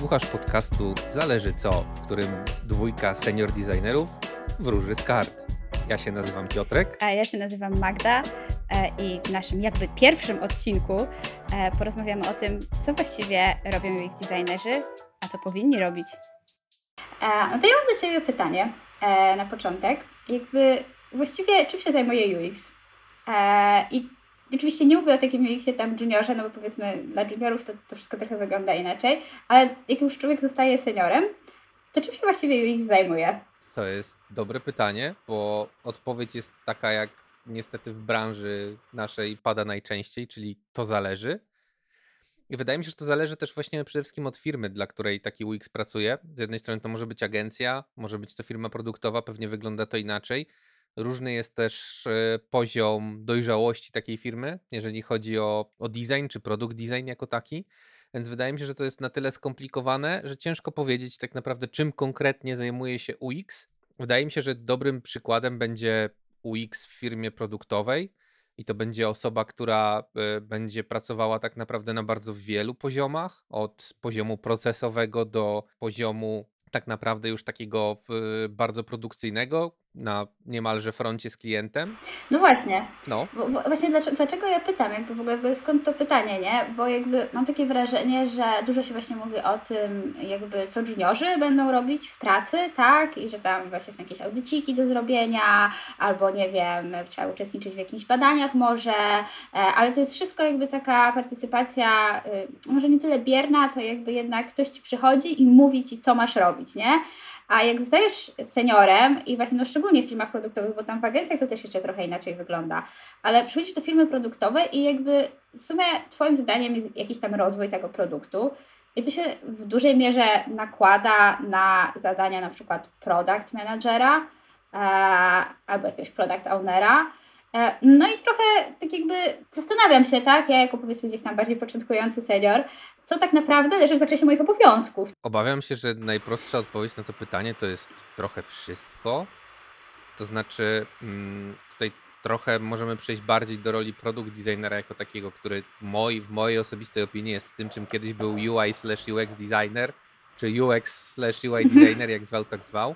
Słuchasz podcastu Zależy co, w którym dwójka senior designerów wróży z kart. Ja się nazywam Piotrek. A ja się nazywam Magda e, i w naszym jakby pierwszym odcinku e, porozmawiamy o tym, co właściwie robią UX designerzy, a co powinni robić. E, no to ja mam do Ciebie pytanie na początek. Jakby właściwie czym się zajmuje UX? I Oczywiście nie mówię o takim UX-ie tam juniorze, no bo powiedzmy dla juniorów to, to wszystko trochę wygląda inaczej, ale jak już człowiek zostaje seniorem, to czym się właściwie UX zajmuje? To jest dobre pytanie, bo odpowiedź jest taka, jak niestety w branży naszej pada najczęściej, czyli to zależy. I wydaje mi się, że to zależy też właśnie przede wszystkim od firmy, dla której taki UX pracuje. Z jednej strony to może być agencja, może być to firma produktowa, pewnie wygląda to inaczej. Różny jest też e, poziom dojrzałości takiej firmy, jeżeli chodzi o, o design czy produkt design jako taki. Więc wydaje mi się, że to jest na tyle skomplikowane, że ciężko powiedzieć tak naprawdę, czym konkretnie zajmuje się UX. Wydaje mi się, że dobrym przykładem będzie UX w firmie produktowej i to będzie osoba, która e, będzie pracowała tak naprawdę na bardzo wielu poziomach, od poziomu procesowego do poziomu tak naprawdę już takiego bardzo produkcyjnego, na niemalże froncie z klientem. No właśnie. No. Bo, właśnie dlaczego, dlaczego ja pytam, jakby w ogóle skąd to pytanie, nie? Bo jakby mam takie wrażenie, że dużo się właśnie mówi o tym, jakby co juniorzy będą robić w pracy, tak? I że tam właśnie są jakieś audyciki do zrobienia, albo nie wiem, trzeba uczestniczyć w jakichś badaniach może, e, ale to jest wszystko jakby taka partycypacja, y, może nie tyle bierna, co jakby jednak ktoś Ci przychodzi i mówi Ci, co masz robić, nie? A jak zostajesz seniorem i właśnie no szczególnie w firmach produktowych, bo tam w agencjach to też jeszcze trochę inaczej wygląda, ale przychodzisz do firmy produktowej i jakby w sumie Twoim zadaniem jest jakiś tam rozwój tego produktu. I to się w dużej mierze nakłada na zadania na przykład product managera e, albo jakiegoś product ownera. E, no i trochę tak jakby zastanawiam się, tak, ja jako powiedzmy gdzieś tam bardziej początkujący senior, co tak naprawdę leży w zakresie moich obowiązków. Obawiam się, że najprostsza odpowiedź na to pytanie to jest trochę wszystko. To znaczy, mm, tutaj trochę możemy przejść bardziej do roli produkt designera jako takiego, który moi, w mojej osobistej opinii jest tym, czym kiedyś był UI slash UX designer, czy UX slash UI designer, jak zwał, tak zwał.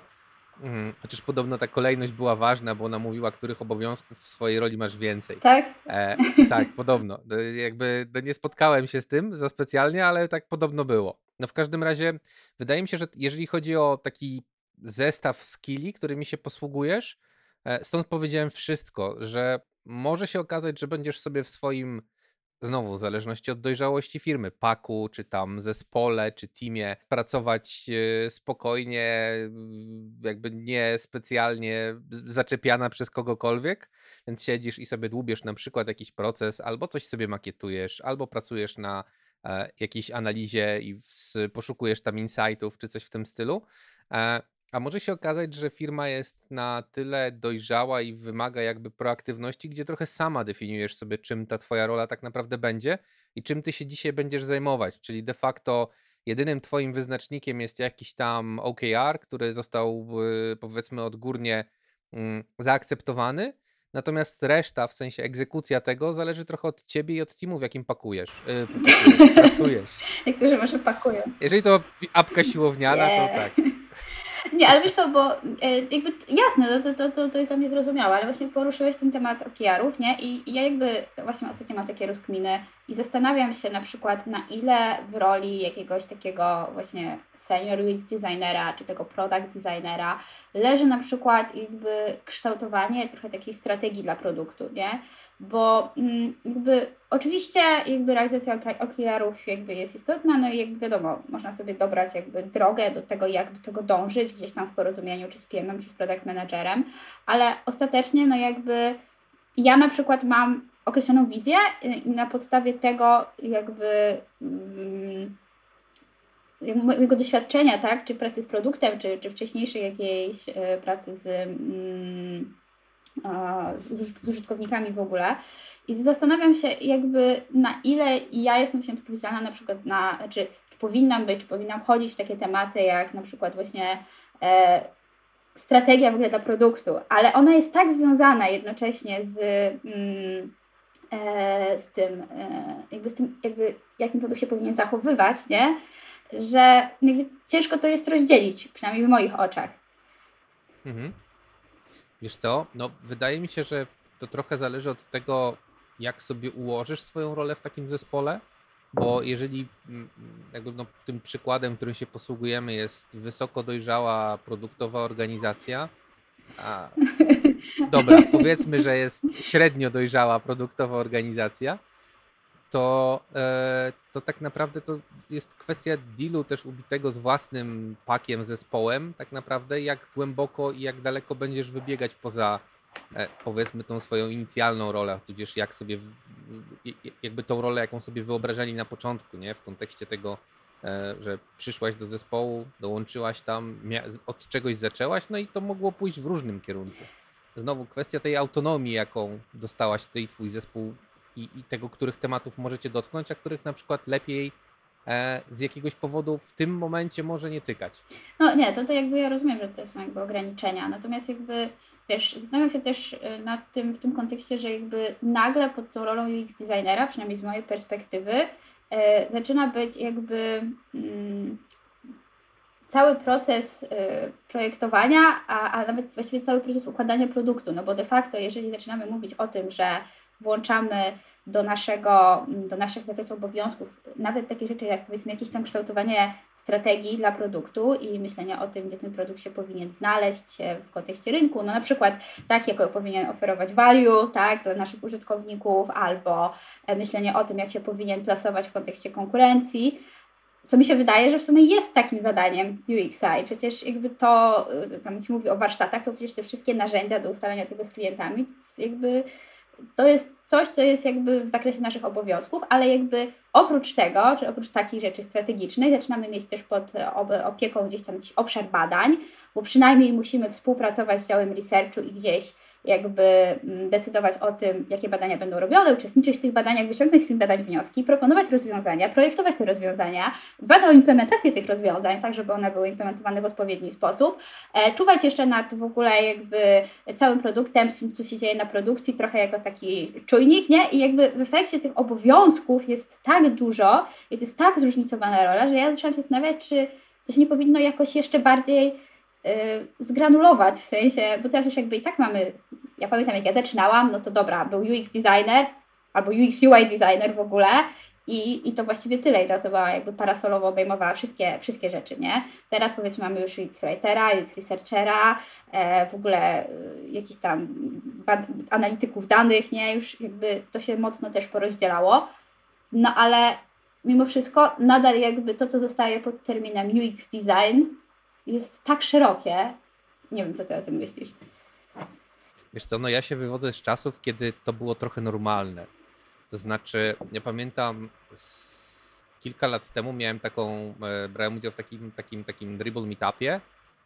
Mhm. Chociaż podobno ta kolejność była ważna, bo ona mówiła, których obowiązków w swojej roli masz więcej. Tak? E, tak, podobno. Jakby nie spotkałem się z tym za specjalnie, ale tak podobno było. No w każdym razie wydaje mi się, że jeżeli chodzi o taki zestaw skilli, którymi się posługujesz, e, stąd powiedziałem wszystko, że może się okazać, że będziesz sobie w swoim znowu w zależności od dojrzałości firmy, paku, czy tam zespole, czy teamie, pracować e, spokojnie, jakby nie specjalnie zaczepiana przez kogokolwiek, więc siedzisz i sobie dłubiesz na przykład jakiś proces, albo coś sobie makietujesz, albo pracujesz na e, jakiejś analizie i poszukujesz tam insightów, czy coś w tym stylu. E, a może się okazać, że firma jest na tyle dojrzała i wymaga jakby proaktywności, gdzie trochę sama definiujesz sobie, czym ta twoja rola tak naprawdę będzie i czym ty się dzisiaj będziesz zajmować. Czyli de facto jedynym twoim wyznacznikiem jest jakiś tam OKR, który został y, powiedzmy odgórnie mm, zaakceptowany. Natomiast reszta, w sensie egzekucja tego, zależy trochę od ciebie i od teamu, w jakim pakujesz, yy, pracujesz. Niektórzy może pakują. Jeżeli to apka siłowniana, yeah. to tak. Nie, ale wiesz co, bo e, jakby jasne, no to, to, to, to jest dla mnie zrozumiałe, ale właśnie poruszyłeś ten temat OKR-ów, nie? I, I ja jakby właśnie ostatnio mam takie rozkminy i zastanawiam się na przykład na ile w roli jakiegoś takiego właśnie senior UX designera czy tego product designera leży na przykład jakby kształtowanie trochę takiej strategii dla produktu, nie? Bo mm, jakby oczywiście jakby realizacja OKR-ów jakby jest istotna, no i jakby wiadomo, można sobie dobrać jakby drogę do tego, jak do tego dążyć gdzieś tam w porozumieniu czy z PM, czy z product managerem, ale ostatecznie no jakby ja na przykład mam określoną wizję i na podstawie tego jakby mm, mojego doświadczenia, tak, czy pracy z produktem, czy, czy wcześniejszej jakiejś e, pracy z, mm, z użytkownikami w ogóle. I zastanawiam się jakby na ile ja jestem się odpowiedzialna na przykład na, czy, czy powinnam być, czy powinnam wchodzić w takie tematy jak na przykład właśnie e, strategia w ogóle dla produktu, ale ona jest tak związana jednocześnie z mm, E, z tym, e, jakby z tym, jakby jak ten produkt się powinien zachowywać, nie? Że ciężko to jest rozdzielić, przynajmniej w moich oczach. Mhm. Wiesz co, no wydaje mi się, że to trochę zależy od tego, jak sobie ułożysz swoją rolę w takim zespole, bo jeżeli mm, jakby no, tym przykładem, którym się posługujemy jest wysoko dojrzała produktowa organizacja, a, dobra, powiedzmy, że jest średnio dojrzała produktowa organizacja, to, e, to tak naprawdę to jest kwestia dealu też ubitego z własnym pakiem, zespołem, tak naprawdę, jak głęboko i jak daleko będziesz wybiegać poza e, powiedzmy tą swoją inicjalną rolę, tudzież jak sobie, jakby tą rolę, jaką sobie wyobrażali na początku, nie? W kontekście tego, e, że przyszłaś do zespołu, dołączyłaś tam, od czegoś zaczęłaś, no i to mogło pójść w różnym kierunku. Znowu kwestia tej autonomii, jaką dostałaś ty i twój zespół i, i tego, których tematów możecie dotknąć, a których na przykład lepiej e, z jakiegoś powodu w tym momencie może nie tykać. No nie, to, to jakby ja rozumiem, że to są jakby ograniczenia, natomiast jakby wiesz, zastanawiam się też e, nad tym w tym kontekście, że jakby nagle pod tą rolą UX designera, przynajmniej z mojej perspektywy, e, zaczyna być jakby mm, cały proces y, projektowania, a, a nawet właściwie cały proces układania produktu, no bo de facto jeżeli zaczynamy mówić o tym, że włączamy do, naszego, do naszych zakresu obowiązków nawet takie rzeczy jak powiedzmy jakieś tam kształtowanie strategii dla produktu i myślenie o tym, gdzie ten produkt się powinien znaleźć w kontekście rynku. No na przykład tak, jak powinien oferować value tak, dla naszych użytkowników, albo e, myślenie o tym, jak się powinien plasować w kontekście konkurencji. Co mi się wydaje, że w sumie jest takim zadaniem UX-a i przecież jakby to, e, tam się mówi o warsztatach, to przecież te wszystkie narzędzia do ustalania tego z klientami, jakby to jest coś, co jest jakby w zakresie naszych obowiązków, ale jakby oprócz tego, czy oprócz takich rzeczy strategicznych, zaczynamy mieć też pod opieką gdzieś tam jakiś obszar badań, bo przynajmniej musimy współpracować z działem researchu i gdzieś jakby mm, decydować o tym, jakie badania będą robione, uczestniczyć w tych badaniach, wyciągnąć z tych badań wnioski, proponować rozwiązania, projektować te rozwiązania, dbać o implementację tych rozwiązań, tak żeby one były implementowane w odpowiedni sposób, e, czuwać jeszcze nad w ogóle jakby całym produktem, co się dzieje na produkcji, trochę jako taki czujnik, nie? I jakby w efekcie tych obowiązków jest tak dużo jest tak zróżnicowana rola, że ja zaczęłam się zastanawiać, czy to się nie powinno jakoś jeszcze bardziej zgranulować, w sensie, bo teraz już jakby i tak mamy, ja pamiętam jak ja zaczynałam, no to dobra, był UX designer albo UX UI designer w ogóle i, i to właściwie tyle i ta osoba jakby parasolowo obejmowała wszystkie, wszystkie rzeczy, nie? Teraz powiedzmy mamy już UX writera, UX researchera, e, w ogóle y, jakichś tam analityków danych, nie? Już jakby to się mocno też porozdzielało, no ale mimo wszystko nadal jakby to, co zostaje pod terminem UX design, jest tak szerokie. Nie wiem, co ty o tym myślisz. Wiesz co, no ja się wywodzę z czasów, kiedy to było trochę normalne. To znaczy, ja pamiętam kilka lat temu miałem taką, e, brałem udział w takim, takim, takim dribble meetupie,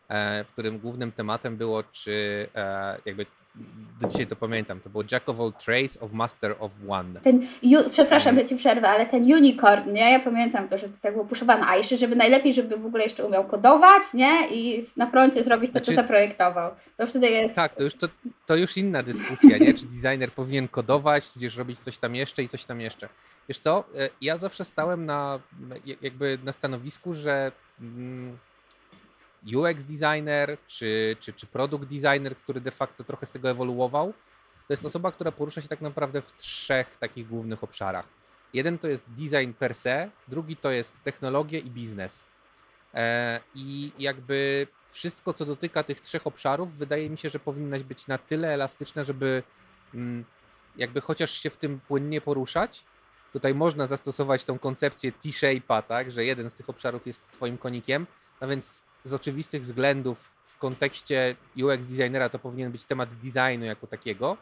e, w którym głównym tematem było, czy e, jakby do dzisiaj to pamiętam, to było Jack of all trades of master of one. Ten, ju, przepraszam, że ci przerwę, ale ten unicorn, nie? Ja pamiętam to, że to tak było puszowane, a jeszcze, żeby najlepiej, żeby w ogóle jeszcze umiał kodować, nie? I na froncie zrobić to, znaczy, co zaprojektował. To wtedy jest... Tak, to już, to, to już inna dyskusja, nie? Czy designer powinien kodować, tudzież robić coś tam jeszcze i coś tam jeszcze. Wiesz co, e, ja zawsze stałem na jakby na stanowisku, że... Mm, UX designer czy, czy, czy product designer, który de facto trochę z tego ewoluował, to jest osoba, która porusza się tak naprawdę w trzech takich głównych obszarach. Jeden to jest design per se, drugi to jest technologia i biznes. E, I jakby wszystko, co dotyka tych trzech obszarów, wydaje mi się, że powinnaś być na tyle elastyczna, żeby mm, jakby chociaż się w tym płynnie poruszać. Tutaj można zastosować tą koncepcję T-shape'a, tak, że jeden z tych obszarów jest twoim konikiem, no więc z oczywistych względów w kontekście UX designera to powinien być temat designu jako takiego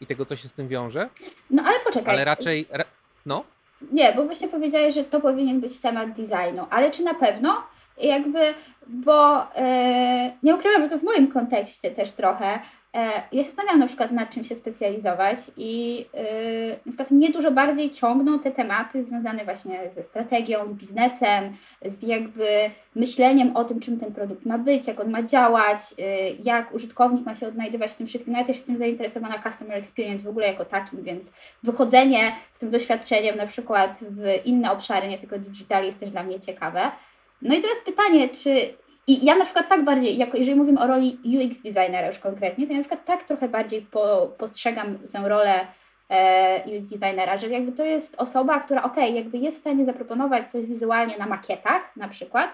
i tego, co się z tym wiąże. No ale poczekaj. Ale raczej, ra, no. Nie, bo właśnie powiedziałeś, że to powinien być temat designu, ale czy na pewno? Jakby, bo yy, nie ukrywam, że to w moim kontekście też trochę ja się zastanawiam na przykład nad czym się specjalizować i yy, na przykład mnie dużo bardziej ciągną te tematy związane właśnie ze strategią, z biznesem, z jakby myśleniem o tym, czym ten produkt ma być, jak on ma działać, yy, jak użytkownik ma się odnajdywać w tym wszystkim. No ja też jestem zainteresowana customer experience w ogóle jako takim, więc wychodzenie z tym doświadczeniem na przykład w inne obszary, nie tylko digital jest też dla mnie ciekawe. No i teraz pytanie, czy i ja na przykład tak bardziej, jako jeżeli mówimy o roli UX designera już konkretnie, to ja na przykład tak trochę bardziej po, postrzegam tę rolę e, UX designera, że jakby to jest osoba, która ok, jakby jest w stanie zaproponować coś wizualnie na makietach na przykład,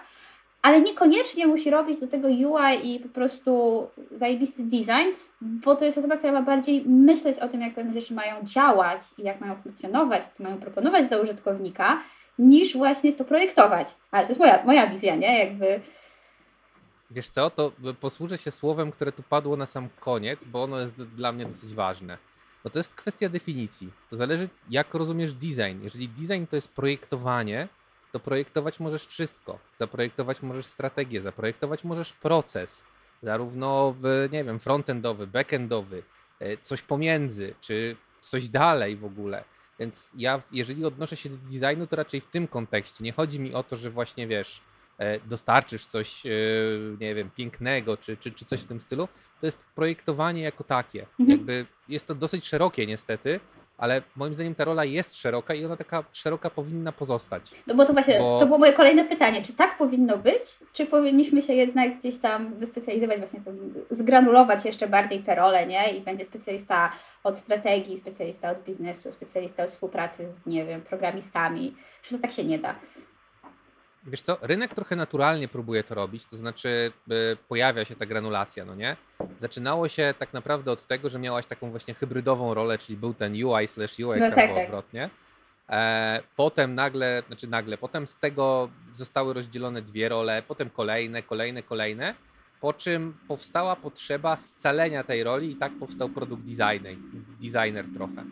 ale niekoniecznie musi robić do tego UI i po prostu zajebisty design, bo to jest osoba, która ma bardziej myśleć o tym, jak pewne rzeczy mają działać i jak mają funkcjonować, co mają proponować dla użytkownika, niż właśnie to projektować. Ale to jest moja, moja wizja, nie? Jakby Wiesz co, to posłużę się słowem, które tu padło na sam koniec, bo ono jest dla mnie dosyć ważne. Bo to jest kwestia definicji. To zależy, jak rozumiesz design. Jeżeli design to jest projektowanie, to projektować możesz wszystko. Zaprojektować możesz strategię, zaprojektować możesz proces, zarówno nie wiem, frontendowy, backendowy, e, coś pomiędzy, czy coś dalej w ogóle. Więc ja, jeżeli odnoszę się do designu, to raczej w tym kontekście. Nie chodzi mi o to, że właśnie wiesz, dostarczysz coś, e, nie wiem, pięknego, czy, czy, czy coś w tym stylu, to jest projektowanie jako takie. Mhm. Jakby jest to dosyć szerokie niestety, ale moim zdaniem ta rola jest szeroka i ona taka szeroka powinna pozostać. No bo to właśnie, bo... to było moje kolejne pytanie, czy tak powinno być, czy powinniśmy się jednak gdzieś tam wyspecjalizować, właśnie to, zgranulować jeszcze bardziej te role, nie? I będzie specjalista od strategii, specjalista od biznesu, specjalista od współpracy z, nie wiem, programistami, czy to tak się nie da? Wiesz co, rynek trochę naturalnie próbuje to robić, to znaczy y, pojawia się ta granulacja, no nie? Zaczynało się tak naprawdę od tego, że miałaś taką właśnie hybrydową rolę, czyli był ten UI slash UX no, tak, albo tak. odwrotnie. E, potem nagle, znaczy nagle, potem z tego zostały rozdzielone dwie role, potem kolejne, kolejne, kolejne, po czym powstała potrzeba scalenia tej roli i tak powstał produkt designer, designer trochę.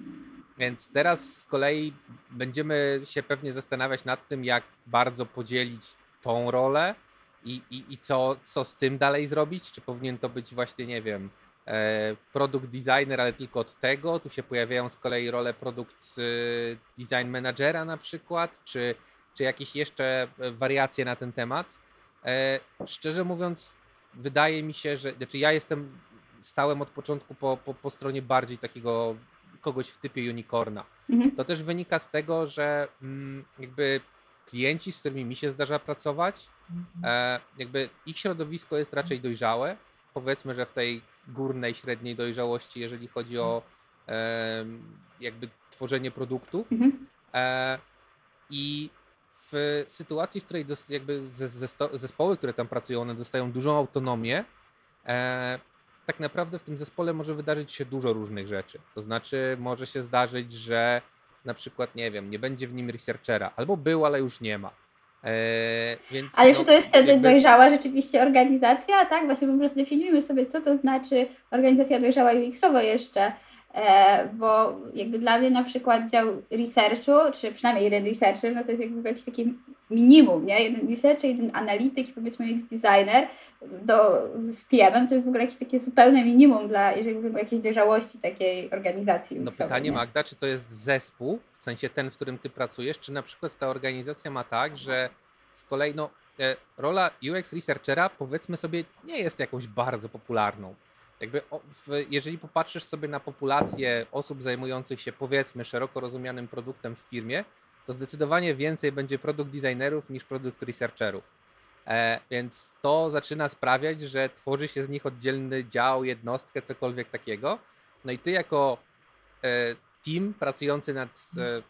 Więc teraz z kolei będziemy się pewnie zastanawiać nad tym, jak bardzo podzielić tą rolę i, i, i co, co z tym dalej zrobić. Czy powinien to być właśnie, nie wiem, e, produkt designer, ale tylko od tego. Tu się pojawiają z kolei role produkt e, design managera na przykład, czy, czy jakieś jeszcze wariacje na ten temat. E, szczerze mówiąc, wydaje mi się, że znaczy ja jestem stałem od początku po, po, po stronie bardziej takiego kogoś w typie unicorna. Mhm. To też wynika z tego, że mm, jakby klienci, z którymi mi się zdarza pracować, mhm. e, jakby ich środowisko jest raczej dojrzałe. Powiedzmy, że w tej górnej, średniej dojrzałości, jeżeli chodzi o jakby tworzenie produktów. Mhm. E, I w sytuacji, w której jakby zespoły, które tam pracują, one dostają dużą autonomię, e, tak naprawdę w tym zespole może wydarzyć się dużo różnych rzeczy. To znaczy, może się zdarzyć, że na przykład, nie wiem, nie będzie w nim researchera, albo był, ale już nie ma. Eee, więc ale no, czy to jest wtedy jakby... dojrzała rzeczywiście organizacja, tak? Właśnie po prostu zdefiniujmy sobie, co to znaczy organizacja dojrzała UX-owo jeszcze. E, bo jakby dla mnie na przykład dział researchu, czy przynajmniej jeden researcher, no to jest jakby jakieś takie minimum, nie? Jeden researcher, jeden analityk, powiedzmy UX designer do, z PM-em, to jest w ogóle jakieś takie zupełne minimum dla, jeżeli mówimy o jakiejś dojrzałości takiej organizacji. No pytanie nie? Magda, czy to jest zespół, w sensie ten, w którym ty pracujesz, czy na przykład ta organizacja ma tak, że z kolei no, e, rola UX researchera powiedzmy sobie nie jest jakąś bardzo popularną jakby jeżeli popatrzysz sobie na populację osób zajmujących się powiedzmy szeroko rozumianym produktem w firmie, to zdecydowanie więcej będzie produkt designerów niż produkt researcherów. E, więc to zaczyna sprawiać, że tworzy się z nich oddzielny dział, jednostkę, cokolwiek takiego. No i ty jako e, team pracujący nad e,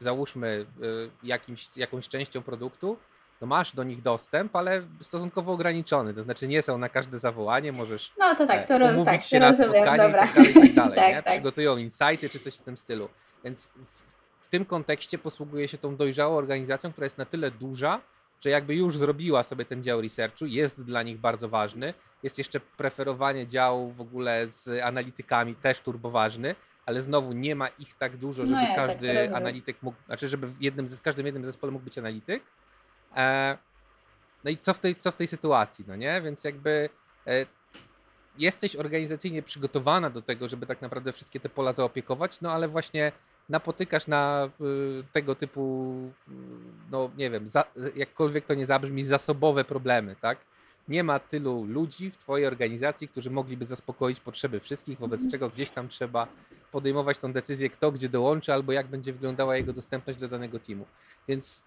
załóżmy e, jakimś, jakąś częścią produktu, no masz do nich dostęp, ale stosunkowo ograniczony, to znaczy nie są na każde zawołanie, możesz no to tak, to umówić tak, się na spotkanie dobra. i tak dalej, i tak dalej tak, tak. Przygotują insighty czy coś w tym stylu. Więc w, w tym kontekście posługuje się tą dojrzałą organizacją, która jest na tyle duża, że jakby już zrobiła sobie ten dział researchu, jest dla nich bardzo ważny. Jest jeszcze preferowanie działu w ogóle z analitykami, też turboważny, ale znowu nie ma ich tak dużo, no żeby no ja, tak, każdy tak, analityk mógł, znaczy żeby w jednym, z każdym jednym zespole mógł być analityk. E, no i co w, tej, co w tej sytuacji, no nie? Więc jakby e, jesteś organizacyjnie przygotowana do tego, żeby tak naprawdę wszystkie te pola zaopiekować, no ale właśnie napotykasz na y, tego typu, y, no nie wiem, za, jakkolwiek to nie zabrzmi, zasobowe problemy, tak? Nie ma tylu ludzi w Twojej organizacji, którzy mogliby zaspokoić potrzeby wszystkich, wobec mhm. czego gdzieś tam trzeba podejmować tą decyzję, kto gdzie dołączy, albo jak będzie wyglądała jego dostępność dla danego teamu. Więc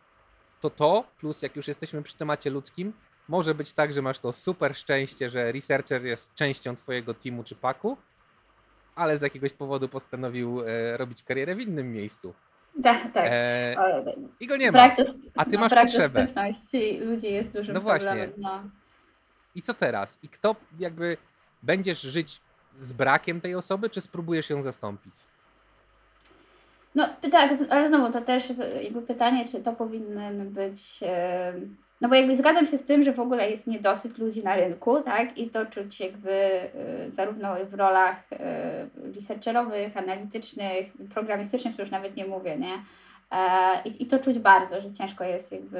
to to, plus jak już jesteśmy przy temacie ludzkim, może być tak, że masz to super szczęście, że researcher jest częścią twojego teamu czy paku, ale z jakiegoś powodu postanowił e, robić karierę w innym miejscu. Tak, tak. E, I go nie ma. A ty no, masz brak potrzebę. dostępności ludzi jest dużym no właśnie. problemem. No. I co teraz? I kto jakby będziesz żyć z brakiem tej osoby, czy spróbujesz ją zastąpić? No tak, ale znowu to też jakby pytanie, czy to powinien być. No bo jakby zgadzam się z tym, że w ogóle jest niedosyt ludzi na rynku, tak? I to czuć jakby y, zarówno w rolach y, researcherowych, analitycznych, programistycznych, czy już nawet nie mówię, nie? E, I to czuć bardzo, że ciężko jest jakby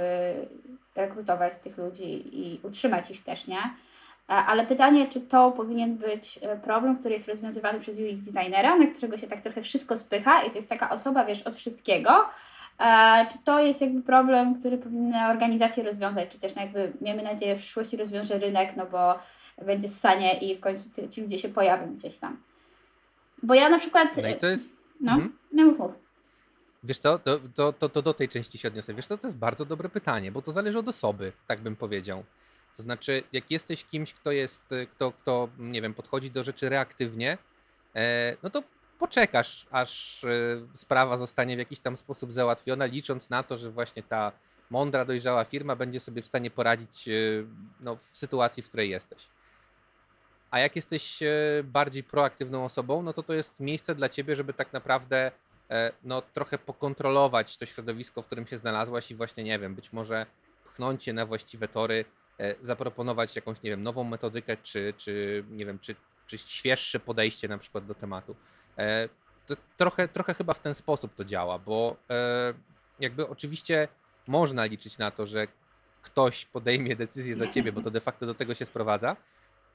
rekrutować tych ludzi i utrzymać ich też, nie? E, ale pytanie, czy to powinien być e, problem, który jest rozwiązywany przez UX designera, na którego się tak trochę wszystko spycha i to jest taka osoba, wiesz, od wszystkiego, e, czy to jest jakby problem, który powinny organizacje rozwiązać, czy też no jakby miejmy nadzieję w przyszłości rozwiąże rynek, no bo będzie stanie i w końcu ci ludzie się pojawią gdzieś tam. Bo ja na przykład... No i to jest... No, mhm. no mów, mów. Wiesz co, to, to, to, to do tej części się odniosę. Wiesz co, to jest bardzo dobre pytanie, bo to zależy od osoby, tak bym powiedział. To znaczy, jak jesteś kimś, kto jest, kto, kto nie wiem, podchodzi do rzeczy reaktywnie, e, no to poczekasz, aż e, sprawa zostanie w jakiś tam sposób załatwiona, licząc na to, że właśnie ta mądra, dojrzała firma będzie sobie w stanie poradzić e, no, w sytuacji, w której jesteś. A jak jesteś bardziej proaktywną osobą, no to to jest miejsce dla ciebie, żeby tak naprawdę no, trochę pokontrolować to środowisko, w którym się znalazłaś i właśnie, nie wiem, być może pchnąć je na właściwe tory, E, zaproponować jakąś, nie wiem, nową metodykę, czy, czy nie wiem, czy, czy świeższe podejście na przykład do tematu. E, to trochę, trochę chyba w ten sposób to działa, bo e, jakby oczywiście można liczyć na to, że ktoś podejmie decyzję za ciebie, bo to de facto do tego się sprowadza,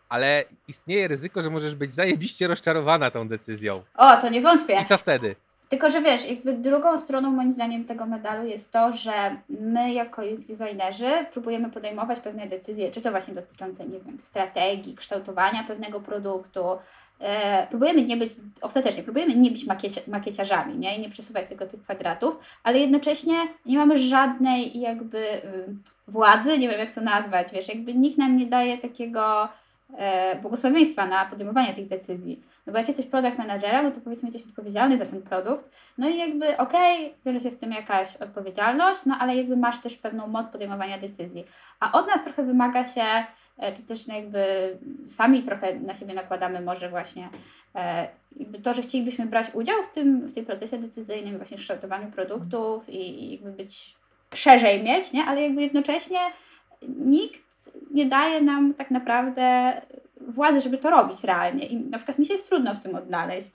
ale istnieje ryzyko, że możesz być zajebiście rozczarowana tą decyzją. O, to nie wątpię. I co wtedy? Tylko, że wiesz, jakby drugą stroną moim zdaniem tego medalu jest to, że my jako UX designerzy próbujemy podejmować pewne decyzje, czy to właśnie dotyczące, nie wiem, strategii, kształtowania pewnego produktu. E, próbujemy nie być, ostatecznie próbujemy nie być makiecie, makieciarzami, nie? I nie przesuwać tylko tych kwadratów, ale jednocześnie nie mamy żadnej jakby y, władzy, nie wiem jak to nazwać, wiesz, jakby nikt nam nie daje takiego e, błogosławieństwa na podejmowanie tych decyzji. No bo jak jesteś product no to powiedzmy jesteś odpowiedzialny za ten produkt, no i jakby okej, okay, bierze się z tym jakaś odpowiedzialność, no ale jakby masz też pewną moc podejmowania decyzji. A od nas trochę wymaga się, e, czy też no jakby sami trochę na siebie nakładamy może właśnie e, to, że chcielibyśmy brać udział w tym, w tym procesie decyzyjnym, właśnie kształtowaniu produktów i, i jakby być szerzej mieć, nie? ale jakby jednocześnie nikt nie daje nam tak naprawdę władzy, żeby to robić realnie. I na przykład mi się jest trudno w tym odnaleźć.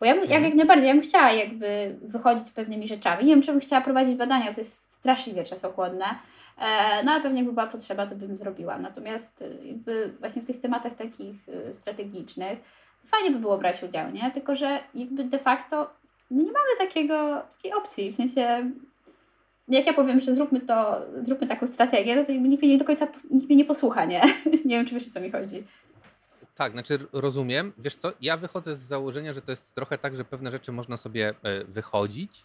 Bo ja, ja mhm. jak najbardziej, ja bym chciała jakby wychodzić z pewnymi rzeczami. Nie wiem, czy bym chciała prowadzić badania, bo to jest straszliwie czasochłodne. E, no ale pewnie jakby była potrzeba, to bym zrobiła. Natomiast e, jakby właśnie w tych tematach takich e, strategicznych fajnie by było brać udział, nie? Tylko, że jakby de facto no nie mamy takiego, takiej opcji, w sensie jak ja powiem, że zróbmy to, zróbmy taką strategię, no to nikt mnie nie do końca nikt mnie nie posłucha, nie? nie wiem, czy wiesz, o co mi chodzi. Tak, znaczy rozumiem. Wiesz co, ja wychodzę z założenia, że to jest trochę tak, że pewne rzeczy można sobie e, wychodzić.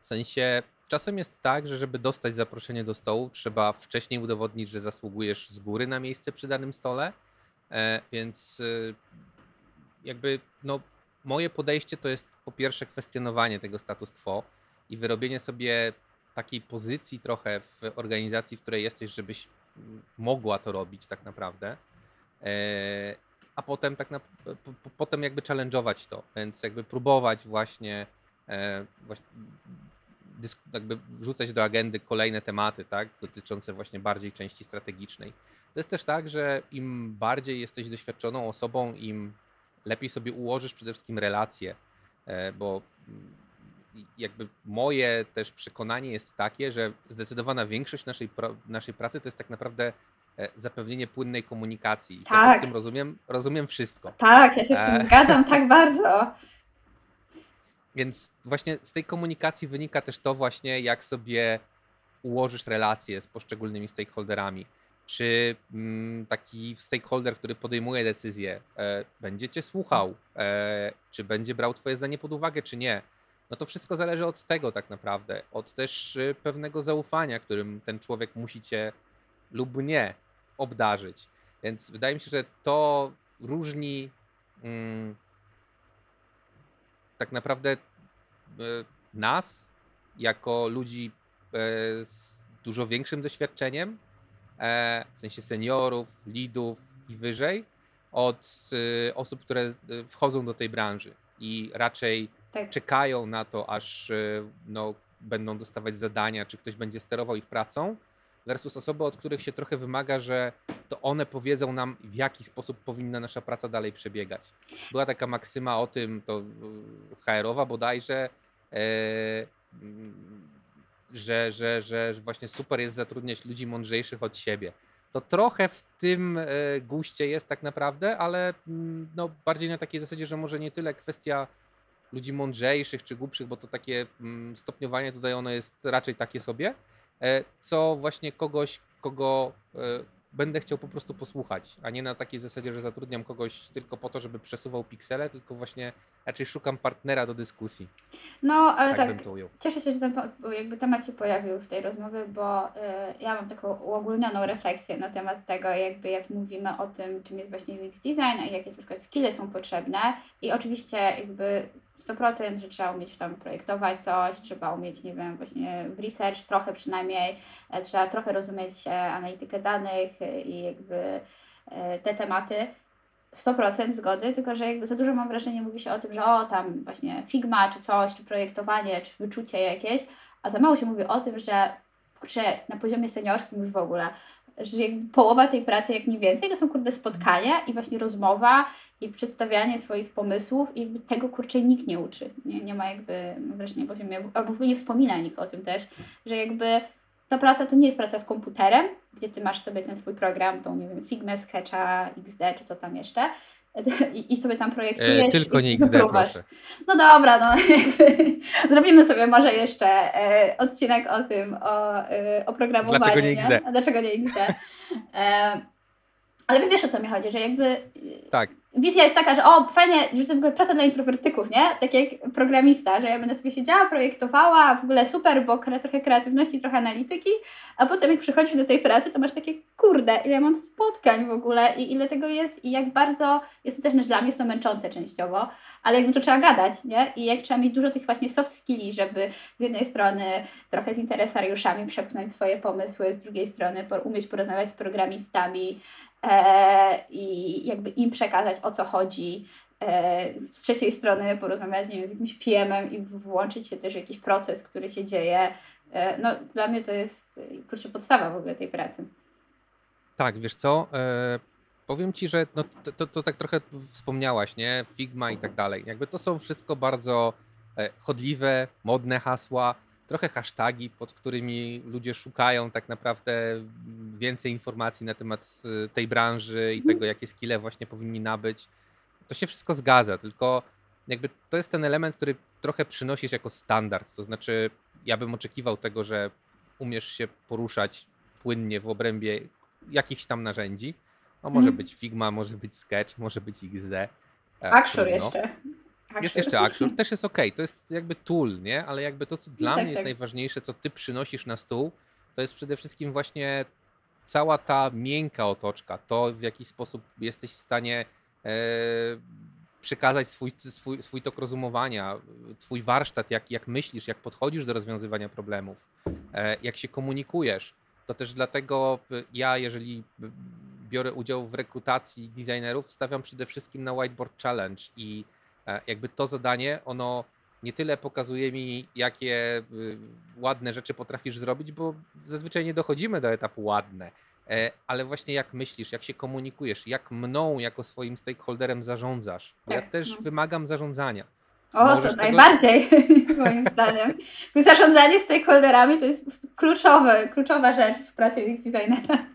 W sensie czasem jest tak, że żeby dostać zaproszenie do stołu, trzeba wcześniej udowodnić, że zasługujesz z góry na miejsce przy danym stole. E, więc e, jakby no, moje podejście to jest po pierwsze kwestionowanie tego status quo i wyrobienie sobie takiej pozycji trochę w organizacji, w której jesteś, żebyś mogła to robić tak naprawdę. E, a potem tak na, potem jakby challenge'ować to, więc jakby próbować właśnie, e, właśnie jakby wrzucać do agendy kolejne tematy, tak, dotyczące właśnie bardziej części strategicznej. To jest też tak, że im bardziej jesteś doświadczoną osobą, im lepiej sobie ułożysz przede wszystkim relacje, e, bo jakby moje też przekonanie jest takie, że zdecydowana większość naszej, naszej pracy to jest tak naprawdę e, zapewnienie płynnej komunikacji. I tak. tym rozumiem? Rozumiem wszystko. Tak, ja się z tym e... zgadzam tak bardzo. Więc właśnie z tej komunikacji wynika też to właśnie, jak sobie ułożysz relacje z poszczególnymi stakeholderami. Czy mm, taki stakeholder, który podejmuje decyzję, e, będzie cię słuchał, czy będzie brał twoje zdanie pod uwagę, czy nie no to wszystko zależy od tego tak naprawdę, od też y, pewnego zaufania, którym ten człowiek musi cię lub nie obdarzyć. Więc wydaje mi się, że to różni mm, tak naprawdę y, nas jako ludzi e, z dużo większym doświadczeniem, e, w sensie seniorów, lidów i wyżej, od y, osób, które y, wchodzą do tej branży i raczej tak. czekają na to, aż y, no, będą dostawać zadania, czy ktoś będzie sterował ich pracą, versus osoby, od których się trochę wymaga, że to one powiedzą nam, w jaki sposób powinna nasza praca dalej przebiegać. Była taka maksyma o tym, to HR-owa bodajże, e, że, że, że właśnie super jest zatrudniać ludzi mądrzejszych od siebie. To trochę w tym e, guście jest tak naprawdę, ale mm, no, bardziej na takiej zasadzie, że może nie tyle kwestia ludzi mądrzejszych czy głupszych, bo to takie mm, stopniowanie tutaj ono jest raczej takie sobie, e, co właśnie kogoś, kogo e, będę chciał po prostu posłuchać, a nie na takiej zasadzie, że zatrudniam kogoś tylko po to, żeby przesuwał piksele, tylko właśnie raczej szukam partnera do dyskusji. No, ale tak, tak cieszę się, że ten jakby temat się pojawił w tej rozmowie, bo y, ja mam taką uogólnioną refleksję na temat tego, jakby jak mówimy o tym, czym jest właśnie UX design, a jakie na przykład skille są potrzebne i oczywiście jakby 100%, że trzeba umieć tam projektować coś, trzeba umieć, nie wiem, właśnie w research trochę przynajmniej, e, trzeba trochę rozumieć e, analitykę danych e, i jakby te tematy. 100% zgody, tylko że jakby za dużo mam wrażenie, mówi się o tym, że o tam właśnie Figma czy coś, czy projektowanie, czy wyczucie jakieś, a za mało się mówi o tym, że kurczę, na poziomie seniorskim już w ogóle że połowa tej pracy, jak nie więcej, to są kurde spotkania i właśnie rozmowa i przedstawianie swoich pomysłów i tego kurczę nikt nie uczy. Nie, nie ma jakby, wrażenie, poziomie, albo w ogóle nie wspomina nikt o tym też, że jakby ta praca to nie jest praca z komputerem, gdzie ty masz sobie ten swój program, tą nie wiem, Figma, Sketcha, XD czy co tam jeszcze, i, i sobie tam projektujesz. E, tylko nie XD, proszę. No dobra, no zrobimy sobie może jeszcze e, odcinek o tym, o, e, o programowaniu. Dlaczego nie XD? Nie? A dlaczego nie XD? E, ale wiesz o co mi chodzi, że jakby tak wizja jest taka, że o, fajnie, że to w ogóle praca dla introwertyków, nie? Tak jak programista, że ja będę sobie siedziała, projektowała, w ogóle super, bo trochę kreatywności, trochę analityki, a potem jak przychodzisz do tej pracy, to masz takie, kurde, ile ja mam spotkań w ogóle i ile tego jest i jak bardzo, jest to też dla mnie jest to męczące częściowo, ale jak dużo trzeba gadać, nie? I jak trzeba mieć dużo tych właśnie soft skilli, żeby z jednej strony trochę z interesariuszami przepchnąć swoje pomysły, z drugiej strony umieć porozmawiać z programistami, i jakby im przekazać o co chodzi, e, z trzeciej strony porozmawiać nie wiem, z jakimś PM-em i włączyć się też w jakiś proces, który się dzieje. E, no, dla mnie to jest kurczę, podstawa w ogóle tej pracy. Tak, wiesz co? E, powiem ci, że no, to, to, to, tak trochę wspomniałaś, nie? Figma i tak dalej. Jakby to są wszystko bardzo e, chodliwe, modne hasła trochę hashtagi, pod którymi ludzie szukają tak naprawdę więcej informacji na temat y, tej branży i mhm. tego, jakie skille właśnie powinni nabyć. To się wszystko zgadza, tylko jakby to jest ten element, który trochę przynosisz jako standard. To znaczy, ja bym oczekiwał tego, że umiesz się poruszać płynnie w obrębie jakichś tam narzędzi. No, może mm. być Figma, może być Sketch, może być XD. E, Axure jeszcze. Jest jeszcze Axure, też jest ok. To jest jakby tool, nie? Ale jakby to, co dla tak, mnie jest tak. najważniejsze, co ty przynosisz na stół, to jest przede wszystkim właśnie cała ta miękka otoczka, to w jaki sposób jesteś w stanie e, przekazać swój, swój, swój tok rozumowania, twój warsztat, jak, jak myślisz, jak podchodzisz do rozwiązywania problemów, e, jak się komunikujesz. To też dlatego ja, jeżeli biorę udział w rekrutacji designerów, stawiam przede wszystkim na Whiteboard Challenge i E, jakby to zadanie, ono nie tyle pokazuje mi, jakie y, ładne rzeczy potrafisz zrobić, bo zazwyczaj nie dochodzimy do etapu ładne, e, ale właśnie jak myślisz, jak się komunikujesz, jak mną jako swoim stakeholderem zarządzasz. Ja tak, też no. wymagam zarządzania. O, Możesz to tego... najbardziej, moim zdaniem. Zarządzanie stakeholderami to jest kluczowe, kluczowa rzecz w pracy UX designera.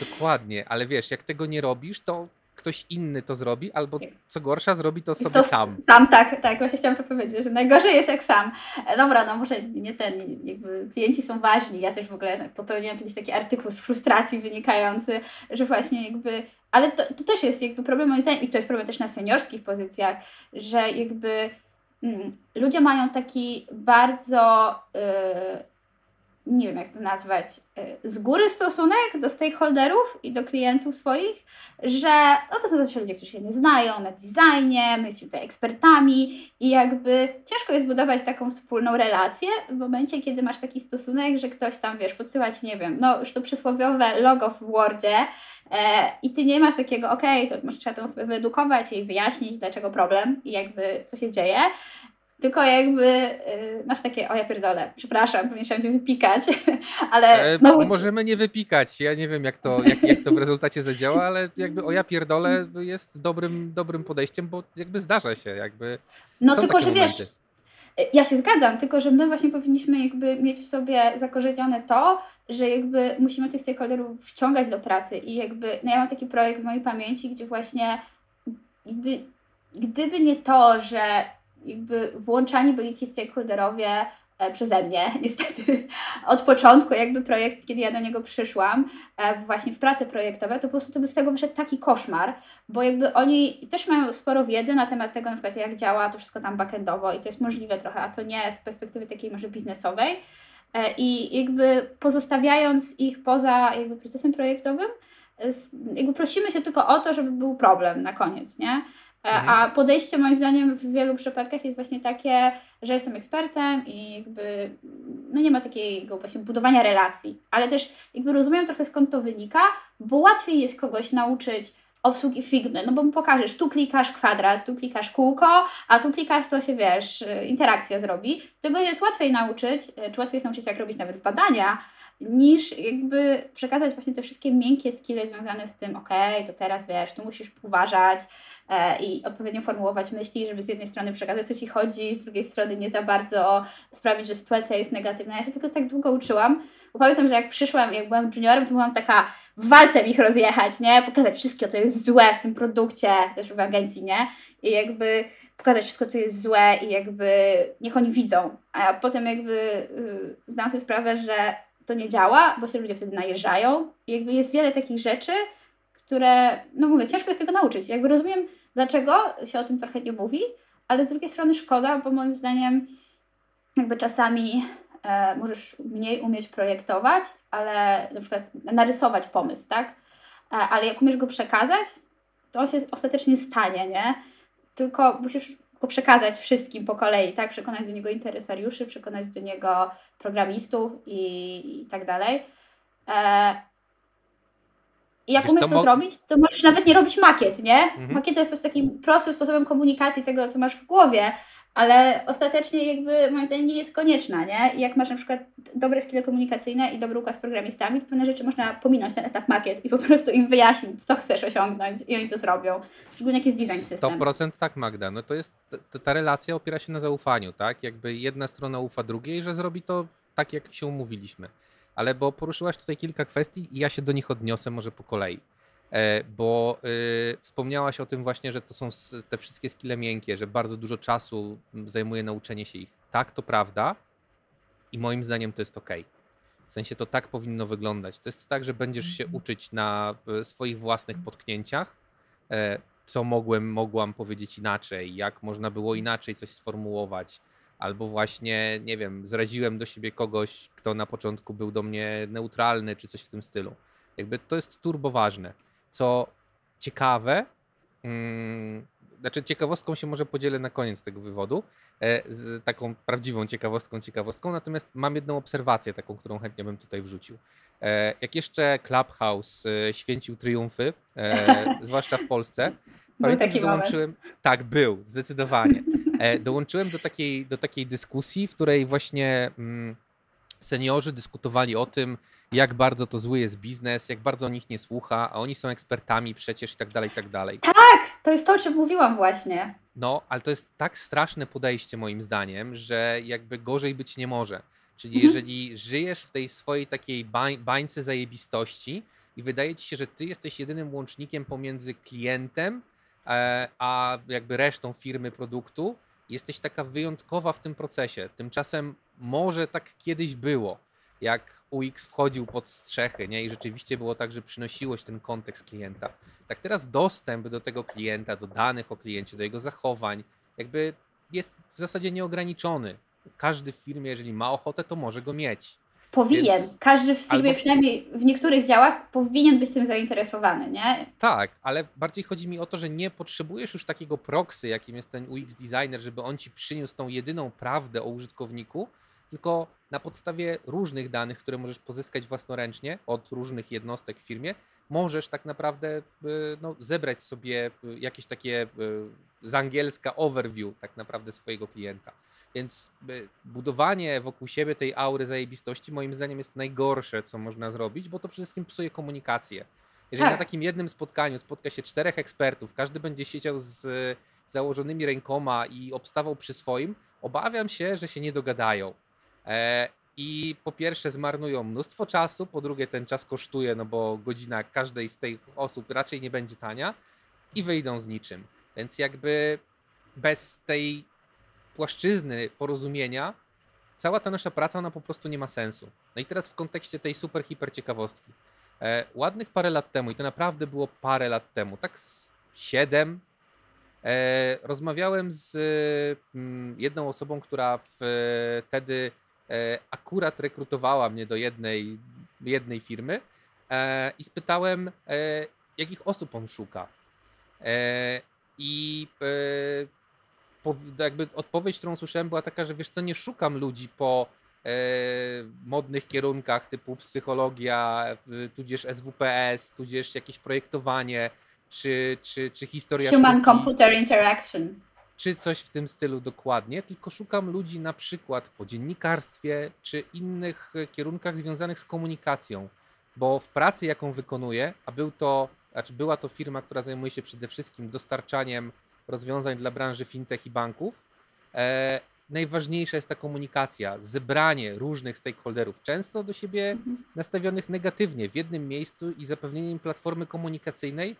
Dokładnie, ale wiesz, jak tego nie robisz, to ktoś inny to zrobi, albo co gorsza, zrobi to sobie to sam. Sam, tak, tak, właśnie chciałam to powiedzieć, że najgorzej jest jak sam. E, dobra, no może nie ten, jakby klienci są ważni. Ja też w ogóle popełniłam kiedyś taki artykuł z frustracji wynikający, że właśnie jakby ale to, to też jest jakby problem moim zdaniem i to jest problem też na seniorskich pozycjach, że jakby mm, ludzie mają taki bardzo nie wiem jak to nazwać, y, z góry stosunek do stakeholderów i do klientów swoich, że no to są zawsze ludzie, którzy się nie znają na designie, my jesteśmy tutaj ekspertami i jakby ciężko jest budować taką wspólną relację w momencie, kiedy masz taki stosunek, że ktoś tam, wiesz, podsyłać, nie wiem, no już to przysłowiowe logo w Wordzie e, i ty nie masz takiego, okej, okay, to może trzeba tę osobę wyedukować i wyjaśnić, dlaczego problem i jakby co się dzieje, tylko jakby y, masz takie, o ja pierdolę, przepraszam, powinienem cię wypikać, ale e, znowu... Możemy nie wypikać, ja nie wiem jak to, jak, jak to w rezultacie zadziała, ale jakby o ja pierdolę jest dobrym, dobrym podejściem, bo jakby zdarza się, jakby No tylko, że momenty. wiesz, ja się zgadzam, tylko że my właśnie powinniśmy jakby mieć w sobie zakorzenione to, że jakby musimy tych stakeholderów wciągać do pracy i jakby, no ja mam taki projekt w mojej pamięci, gdzie właśnie jakby, gdyby nie to, że jakby włączani byli ci stakeholderowie e, przeze mnie, niestety od początku jakby projekt, kiedy ja do niego przyszłam, e, właśnie w prace projektowe, to po prostu to by z tego wyszedł taki koszmar, bo jakby oni też mają sporo wiedzy na temat tego, na przykład jak działa to wszystko tam backendowo i co jest możliwe trochę, a co nie z perspektywy takiej może biznesowej e, i jakby pozostawiając ich poza jakby procesem projektowym, jakby prosimy się tylko o to, żeby był problem na koniec, nie? E, mhm. A podejście moim zdaniem w wielu przypadkach jest właśnie takie, że jestem ekspertem i jakby no nie ma takiego właśnie budowania relacji, ale też jakby rozumiem trochę skąd to wynika, bo łatwiej jest kogoś nauczyć obsługi Figmy, no bo mu pokażesz, tu klikasz kwadrat, tu klikasz kółko, a tu klikasz, to się wiesz, interakcja zrobi. Tego jest łatwiej nauczyć, e, czy łatwiej jest nauczyć jak robić nawet badania, niż jakby przekazać właśnie te wszystkie miękkie skille związane z tym, ok, to teraz wiesz, tu musisz uważać e, i odpowiednio formułować myśli, żeby z jednej strony przekazać, co ci chodzi, z drugiej strony nie za bardzo sprawić, że sytuacja jest negatywna. Ja się tylko tak długo uczyłam, bo pamiętam, że jak przyszłam, jak byłam juniorem, to byłam taka w walce ich rozjechać, nie? Pokazać wszystko, co jest złe w tym produkcie, też w agencji, nie? I jakby pokazać wszystko, co jest złe i jakby niech oni widzą. A potem jakby yy, zdałam sobie sprawę, że to nie działa, bo się ludzie wtedy najeżdżają. I jakby jest wiele takich rzeczy, które, no mówię, ciężko jest tego nauczyć. Jakby rozumiem, dlaczego się o tym trochę nie mówi, ale z drugiej strony szkoda, bo moim zdaniem jakby czasami e, możesz mniej umieć projektować, ale na przykład narysować pomysł, tak? E, ale jak umiesz go przekazać, to on się ostatecznie stanie, nie? Tylko musisz go przekazać wszystkim po kolei, tak? Przekonać do niego interesariuszy, przekonać do niego programistów i, i tak dalej. E, i jak Wiesz, umiesz to, to zrobić, to możesz nawet nie robić makiet, nie? Mhm. Makieta jest po prostu takim prostym sposobem komunikacji tego, co masz w głowie, ale ostatecznie jakby moim zdaniem nie jest konieczna, nie? Jak masz na przykład dobre skille komunikacyjne i dobry układ z programistami, to pewne rzeczy można pominąć ten etap makiet i po prostu im wyjaśnić, co chcesz osiągnąć i oni to zrobią. Szczególnie jak jest design system. 100% tak Magda, no to jest, ta, ta relacja opiera się na zaufaniu, tak? Jakby jedna strona ufa drugiej, że zrobi to tak, jak się umówiliśmy. Ale bo poruszyłaś tutaj kilka kwestii i ja się do nich odniosę może po kolei. E, bo y, wspomniałaś o tym właśnie, że to są te wszystkie skille miękkie, że bardzo dużo czasu zajmuje nauczenie się ich. Tak, to prawda i moim zdaniem to jest ok. W sensie to tak powinno wyglądać. To jest tak, że będziesz się mhm. uczyć na e, swoich własnych potknięciach, e, co mogłem, mogłam powiedzieć inaczej, jak można było inaczej coś sformułować, albo właśnie, nie wiem, zraziłem do siebie kogoś, kto na początku był do mnie neutralny, czy coś w tym stylu. Jakby to jest turbo ważne. Co ciekawe, mm, znaczy ciekawostką się może podzielę na koniec tego wywodu, e, z taką prawdziwą ciekawostką, ciekawostką, natomiast mam jedną obserwację taką, którą chętnie bym tutaj wrzucił. E, jak jeszcze Clubhouse e, święcił triumfy, zwłaszcza w Polsce, pamiętam, że dołączyłem, moment. tak był, zdecydowanie, dołączyłem do takiej, do takiej dyskusji, w której właśnie mm, seniorzy dyskutowali o tym, jak bardzo to zły jest biznes, jak bardzo o nich nie słucha, a oni są ekspertami przecież i tak dalej, i tak dalej. Tak, to jest to, o czym mówiłam właśnie. No, ale to jest tak straszne podejście moim zdaniem, że jakby gorzej być nie może. Czyli mhm. jeżeli żyjesz w tej swojej takiej bań, bańce zajebistości i wydaje ci się, że ty jesteś jedynym łącznikiem pomiędzy klientem e, a jakby resztą firmy produktu, jesteś taka wyjątkowa w tym procesie. Tymczasem może tak kiedyś było, jak UX wchodził pod strzechy, nie? I rzeczywiście było tak, że przynosiłoś ten kontekst klienta. Tak teraz dostęp do tego klienta, do danych o kliencie, do jego zachowań, jakby jest w zasadzie nieograniczony. Każdy w firmie, jeżeli ma ochotę, to może go mieć. Powinien. Więc... Każdy w firmie, Albo... przynajmniej w niektórych działach, powinien być tym zainteresowany, nie? Tak, ale bardziej chodzi mi o to, że nie potrzebujesz już takiego proxy, jakim jest ten UX designer, żeby on ci przyniósł tą jedyną prawdę o użytkowniku, tylko na podstawie różnych danych, które możesz pozyskać własnoręcznie od różnych jednostek w firmie, możesz tak naprawdę e, no, zebrać sobie e, jakieś takie e, z angielska overview tak naprawdę swojego klienta. Więc budowanie wokół siebie tej aury zajebistości moim zdaniem jest najgorsze, co można zrobić, bo to przede wszystkim psuje komunikację. Jeżeli tak. na takim jednym spotkaniu spotka się czterech ekspertów, każdy będzie siedział z założonymi rękoma i obstawał przy swoim, obawiam się, że się nie dogadają. E, I po pierwsze zmarnują mnóstwo czasu, po drugie ten czas kosztuje, no bo godzina każdej z tych osób raczej nie będzie tania i wyjdą z niczym. Więc jakby bez tej płaszczyzny porozumienia cała ta nasza praca ona po prostu nie ma sensu. No i teraz w kontekście tej super hiper ciekawostki. E, ładnych parę lat temu, i to naprawdę było parę lat temu, tak z siedem, e, rozmawiałem z mm, jedną osobą, która w, wtedy E, akurat rekrutowała mnie do jednej, jednej firmy e, i spytałem, e, jakich osób on szuka. I jakby odpowiedź, którą słyszałem, była taka, że wiesz co, nie szukam ludzi po modnych kierunkach typu psychologia, tudzież SWPS, tudzież jakieś projektowanie, czy, czy, czy historia Human sztuki. Computer Interaction czy coś w tym stylu dokładnie, tylko szukam ludzi na przykład po dziennikarstwie czy innych e, kierunkach związanych z komunikacją, bo w pracy, jaką wykonuję, a był to, znaczy była to firma, która zajmuje się przede wszystkim dostarczaniem rozwiązań dla branży fintech i banków, e, najważniejsza jest ta komunikacja, zebranie różnych stakeholderów, często do siebie mhm. nastawionych negatywnie w jednym miejscu i zapewnienie im platformy komunikacyjnej,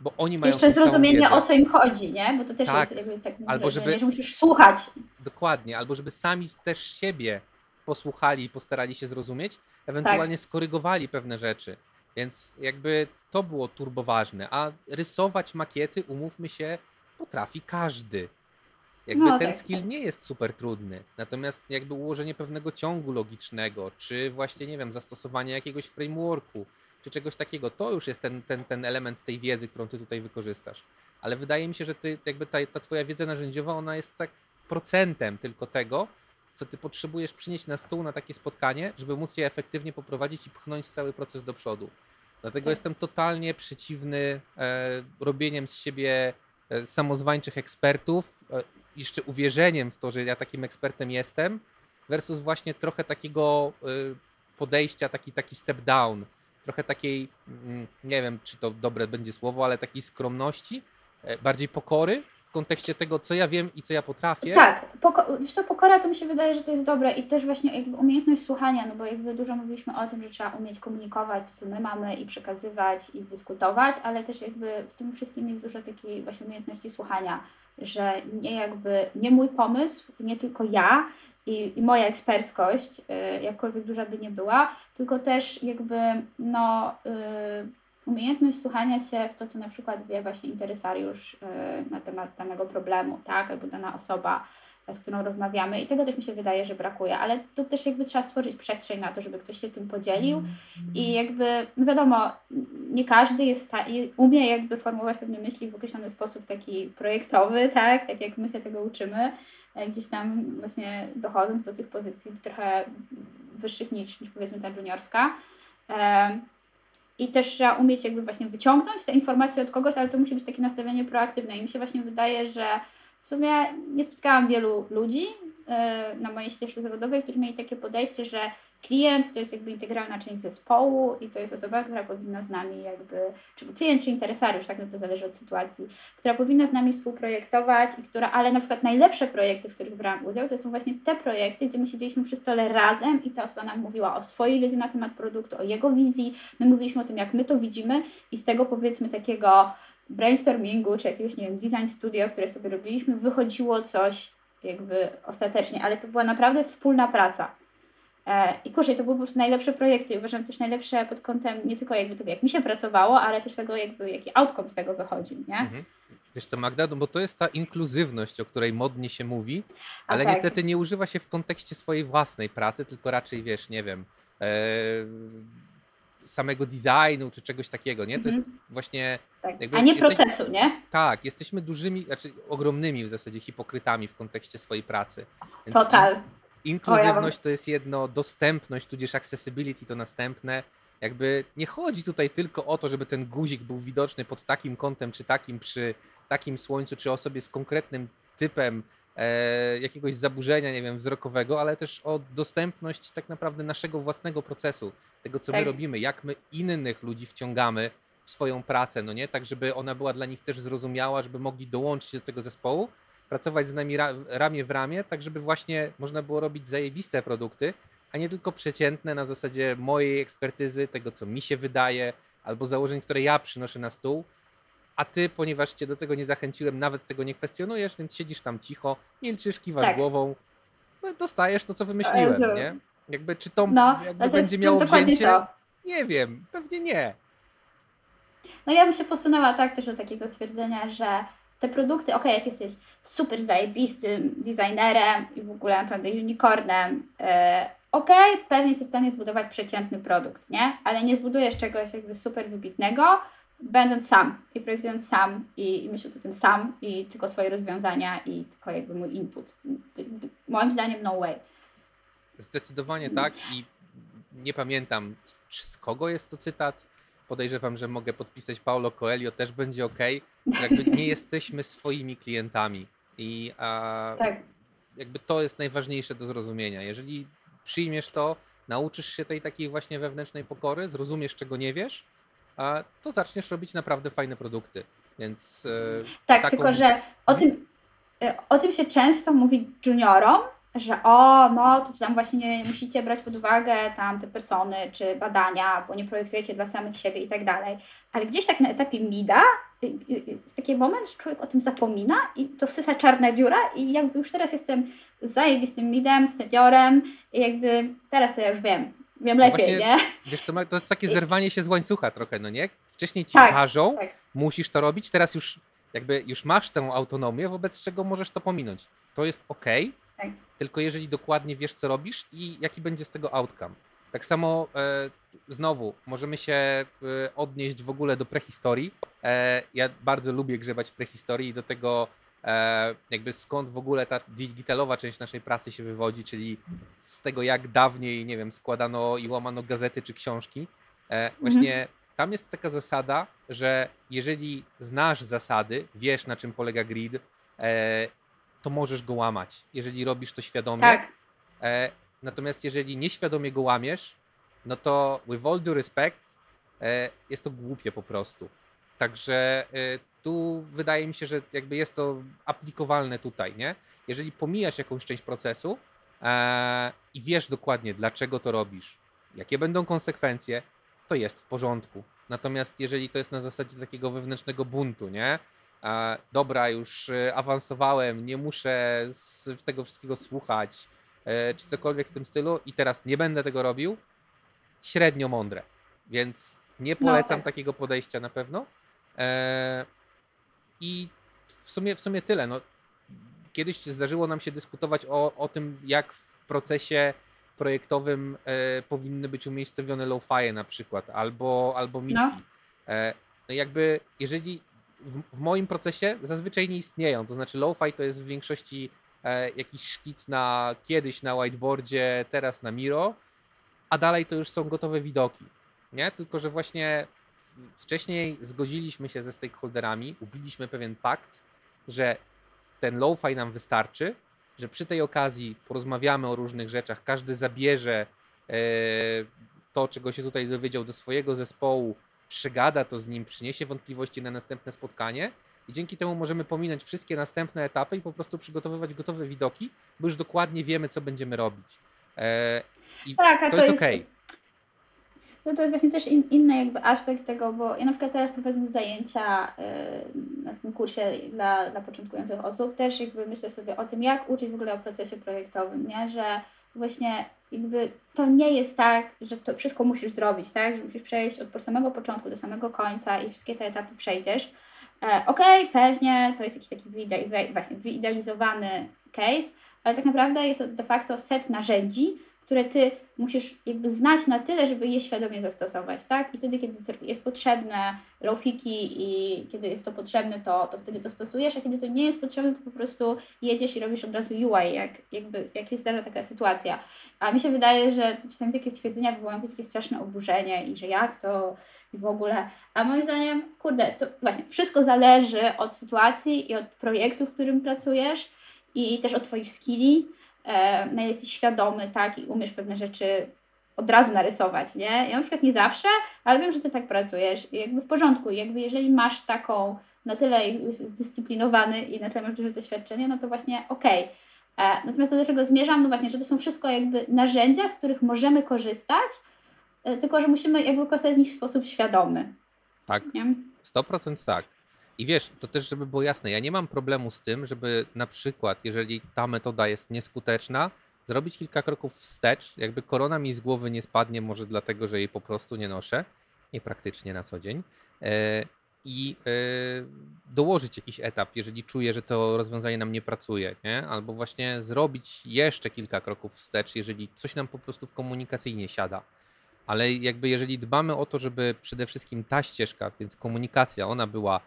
bo oni mają Jeszcze zrozumienie o co im chodzi, nie? Bo to też tak. jest jakby tak albo żeby, że musisz słuchać. Dokładnie, albo żeby sami też siebie posłuchali i postarali się zrozumieć, ewentualnie tak. skorygowali pewne rzeczy. Więc jakby to było turboważne, a rysować makiety, umówmy się, potrafi każdy. Jakby no, ten tak, skill tak. nie jest super trudny. Natomiast jakby ułożenie pewnego ciągu logicznego, czy właśnie, nie wiem, zastosowanie jakiegoś frameworku, czy czegoś takiego, to już jest ten, ten, ten element tej wiedzy, którą ty tutaj wykorzystasz. Ale wydaje mi się, że ty, jakby ta, ta twoja wiedza narzędziowa, ona jest tak procentem tylko tego, co ty potrzebujesz przynieść na stół na takie spotkanie, żeby móc je efektywnie poprowadzić i pchnąć cały proces do przodu. Dlatego tak. jestem totalnie przeciwny e, robieniem z siebie samozwańczych ekspertów, e, jeszcze uwierzeniem w to, że ja takim ekspertem jestem, versus właśnie trochę takiego y, podejścia, taki, taki step down, trochę takiej, mm, nie wiem czy to dobre będzie słowo, ale takiej skromności, e, bardziej pokory kontekście tego, co ja wiem i co ja potrafię. Tak, poko- wiesz to pokora to mi się wydaje, że to jest dobre i też właśnie jakby umiejętność słuchania, no bo jakby dużo mówiliśmy o tym, że trzeba umieć komunikować to, co my mamy i przekazywać i dyskutować, ale też jakby w tym wszystkim jest dużo takiej właśnie umiejętności słuchania, że nie jakby, nie mój pomysł, nie tylko ja i, i moja eksperckość, y, jakkolwiek duża by nie była, tylko też jakby no, y, umiejętność słuchania się w to, co na przykład wie właśnie interesariusz y, na temat danego problemu, tak, albo dana osoba, z którą rozmawiamy. I tego też mi się wydaje, że brakuje, ale to też jakby trzeba stworzyć przestrzeń na to, żeby ktoś się tym podzielił. I jakby, no wiadomo, nie każdy jest umie jakby formułować pewne myśli w określony sposób taki projektowy, tak, tak jak my się tego uczymy, e, gdzieś tam właśnie dochodząc do tych pozycji trochę wyższych niż, niż powiedzmy ta juniorska. I też trzeba umieć jakby właśnie wyciągnąć te informacje od kogoś, ale to musi być takie nastawienie proaktywne. I mi się właśnie wydaje, że w sumie nie spotkałam wielu ludzi e, na mojej ścieżce zawodowej, którzy mieli takie podejście, że klient to jest jakby integralna część zespołu i to jest osoba, która powinna z nami jakby, czy klient, czy interesariusz, tak, no to zależy od sytuacji, która powinna z nami współprojektować i która, ale na przykład najlepsze projekty, w których brałam udział, to są właśnie te projekty, gdzie my siedzieliśmy przy stole razem i ta osoba nam mówiła o swojej wiedzy na temat produktu, o jego wizji, my mówiliśmy o tym, jak my to widzimy i z tego powiedzmy takiego brainstormingu, czy jakiegoś, nie wiem, design studio, które sobie robiliśmy, wychodziło coś jakby ostatecznie, ale to była naprawdę wspólna praca. E, I kurczę, to były po prostu najlepsze projekty uważam też najlepsze pod kątem nie tylko jakby tego, jak mi się pracowało, ale też tego, jakby, jaki outcome z tego wychodził, nie? Mhm. Wiesz co, Magda, no bo to jest ta inkluzywność, o której modnie się mówi, ale okay. niestety nie używa się w kontekście swojej własnej pracy, tylko raczej, wiesz, nie wiem, e, samego designu czy czegoś takiego, nie? To jest mhm. właśnie... Tak. A nie procesu, nie? Tak, jesteśmy dużymi, znaczy ogromnymi w zasadzie hipokrytami w kontekście swojej pracy. Więc Total. Inkluzywność to jest jedno, dostępność, tudzież accessibility to następne. Jakby nie chodzi tutaj tylko o to, żeby ten guzik był widoczny pod takim kątem, czy takim przy takim słońcu, czy osobie z konkretnym typem e, jakiegoś zaburzenia, nie wiem, wzrokowego, ale też o dostępność tak naprawdę naszego własnego procesu, tego co tak. my robimy, jak my innych ludzi wciągamy w swoją pracę, no nie? Tak, żeby ona była dla nich też zrozumiała, żeby mogli dołączyć do tego zespołu, pracować z nami ra ramię w ramię, tak żeby właśnie można było robić zajebiste produkty, a nie tylko przeciętne na zasadzie mojej ekspertyzy, tego co mi się wydaje, albo założeń, które ja przynoszę na stół, a ty, ponieważ cię do tego nie zachęciłem, nawet tego nie kwestionujesz, więc siedzisz tam cicho, milczysz, kiwasz tak. głową, no, dostajesz to, co wymyśliłem, nie? Jakby czy to no, jakby to będzie jest, miało wzięcie? To. Nie wiem, pewnie nie. No ja bym się posunęła tak też do takiego stwierdzenia, że te produkty, ok, jak jesteś super zajebistym designerem i w ogóle naprawdę unicornem, yy, ok, pewnie jesteś w stanie zbudować przeciętny produkt, nie? Ale nie zbudujesz czegoś jakby super wybitnego, będąc sam i projektując sam i, i myśląc o tym sam i tylko swoje rozwiązania i tylko jakby mój input. Moim zdaniem no way. Zdecydowanie tak i nie pamiętam z kogo jest to cytat. Podejrzewam, że mogę podpisać Paulo Coelho, też będzie ok. Jakby nie jesteśmy swoimi klientami i a, tak. jakby to jest najważniejsze do zrozumienia. Jeżeli przyjmiesz to, nauczysz się tej takiej właśnie wewnętrznej pokory, zrozumiesz czego nie wiesz, to zaczniesz robić naprawdę fajne produkty. Więc. E, tak, taką... tylko że o mhm. tym, e, o tym się często mówi juniorom, że o, no to tam właśnie nie musicie brać pod uwagę tam te persony czy badania, bo nie projektujecie dla samych siebie i tak dalej. Ale gdzieś tak na etapie mida jest taki moment, że człowiek o tym zapomina i to wsysa czarna dziura i jakby już teraz jestem zajebistym midem, seniorem i jakby teraz to ja już wiem, Wiem lepiej, Właśnie, nie? Wiesz co, to jest takie zerwanie się z łańcucha trochę, no nie? Wcześniej ci tak, każą, tak. musisz to robić, teraz już jakby już masz tę autonomię, wobec czego możesz to pominąć. To jest ok, tak. Tylko jeżeli dokładnie wiesz, co robisz i jaki będzie z tego outcome. Tak samo e, znowu możemy się e, odnieść w ogóle do prehistorii. E, ja bardzo lubię grzebać w prehistorii i do tego E, jakby skąd w ogóle ta digitalowa część naszej pracy się wywodzi, czyli z tego jak dawniej, nie wiem, składano i łamano gazety czy książki. E, właśnie mhm. tam jest taka zasada, że jeżeli znasz zasady, wiesz na czym polega grid, e, to możesz go łamać, jeżeli robisz to świadomie. Tak. Natomiast jeżeli nieświadomie go łamiesz, no to with all due respect, jest to głupie po prostu. Także tu wydaje mi się, że jakby jest to aplikowalne tutaj, nie? Jeżeli pomijasz jakąś część procesu e, i wiesz dokładnie, dlaczego to robisz, jakie będą konsekwencje, to jest w porządku. Natomiast jeżeli to jest na zasadzie takiego wewnętrznego buntu, nie? Dobra, już e, awansowałem, nie muszę z tego wszystkiego słuchać, e, czy cokolwiek w tym stylu i teraz nie będę tego robił, średnio mądre. Więc nie no polecam no, tak. takiego podejścia na pewno. E, i w sumie, w sumie tyle. No, kiedyś zdarzyło nam się dyskutować o, o tym, jak w procesie projektowym e, powinny być umiejscowione low-fi na przykład, albo, albo midfi. No. No jakby, jeżeli w, w, moim procesie zazwyczaj nie istnieją, to znaczy low-fi to jest w większości e, jakiś szkic na kiedyś na whiteboardzie, teraz na Miro, a dalej to już są gotowe widoki. Nie? Tylko, że właśnie wcześniej zgodziliśmy się ze stakeholderami, ubiliśmy pewien pakt, że ten low-fi nam wystarczy, że przy tej okazji porozmawiamy o różnych rzeczach, każdy zabierze e, to, czego się tutaj dowiedział do swojego zespołu, przegada to z nim, przyniesie wątpliwości na następne spotkanie i dzięki temu możemy pominąć wszystkie następne etapy i po prostu przygotowywać gotowe widoki, bo już dokładnie wiemy, co będziemy robić. E, I tak, to, to jest, jest ok to, to jest właśnie też in, inny jakby aspekt tego, bo ja na przykład teraz prowadzę zajęcia y, na tym kursie dla, dla początkujących osób, też jakby myślę sobie o tym, jak uczyć w ogóle o procesie projektowym, nie? że właśnie jakby to nie jest tak, że to wszystko musisz zrobić, tak? Że musisz przejść od samego początku do samego końca i wszystkie te etapy przejdziesz. E, Okej, okay, pewnie to jest jakiś taki wyidealizowany case, ale tak naprawdę jest de facto set narzędzi, które ty musisz jakby znać na tyle, żeby je świadomie zastosować, tak? I wtedy, kiedy jest potrzebne lowfiki i kiedy jest to potrzebne, to, to wtedy to stosujesz, a kiedy to nie jest potrzebne, to po prostu jedziesz i robisz od razu UI, jak, jakby, jak jest zdarza taka sytuacja. A mi się wydaje, że czasami takie stwierdzenia wywołują takie straszne oburzenie i że jak to i w ogóle. A moim zdaniem, kurde, to właśnie wszystko zależy od sytuacji i od projektu, w którym pracujesz i też od Twoich skilli e, na ile jesteś świadomy, tak, i umiesz pewne rzeczy od razu narysować, nie? Ja na przykład nie zawsze, ale wiem, że Ty tak pracujesz i jakby w porządku, jakby jeżeli masz taką, na tyle zdyscyplinowany i na tyle masz duże doświadczenie, no to właśnie okej. Okay. E, natomiast to, do czego zmierzam, no właśnie, że to są wszystko jakby narzędzia, z których możemy korzystać, e, tylko że musimy jakby korzystać z nich w sposób świadomy. Tak, nie? 100% tak. I wiesz, to też, żeby było jasne, ja nie mam problemu z tym, żeby na przykład, jeżeli ta metoda jest nieskuteczna, zrobić kilka kroków wstecz. Jakby korona mi z głowy nie spadnie, może dlatego, że jej po prostu nie noszę, niepraktycznie na co dzień. E, I e, dołożyć jakiś etap, jeżeli czuję, że to rozwiązanie nam nie pracuje, nie? albo właśnie zrobić jeszcze kilka kroków wstecz, jeżeli coś nam po prostu w komunikacyjnie siada. Ale jakby jeżeli dbamy o to, żeby przede wszystkim ta ścieżka, więc komunikacja, ona była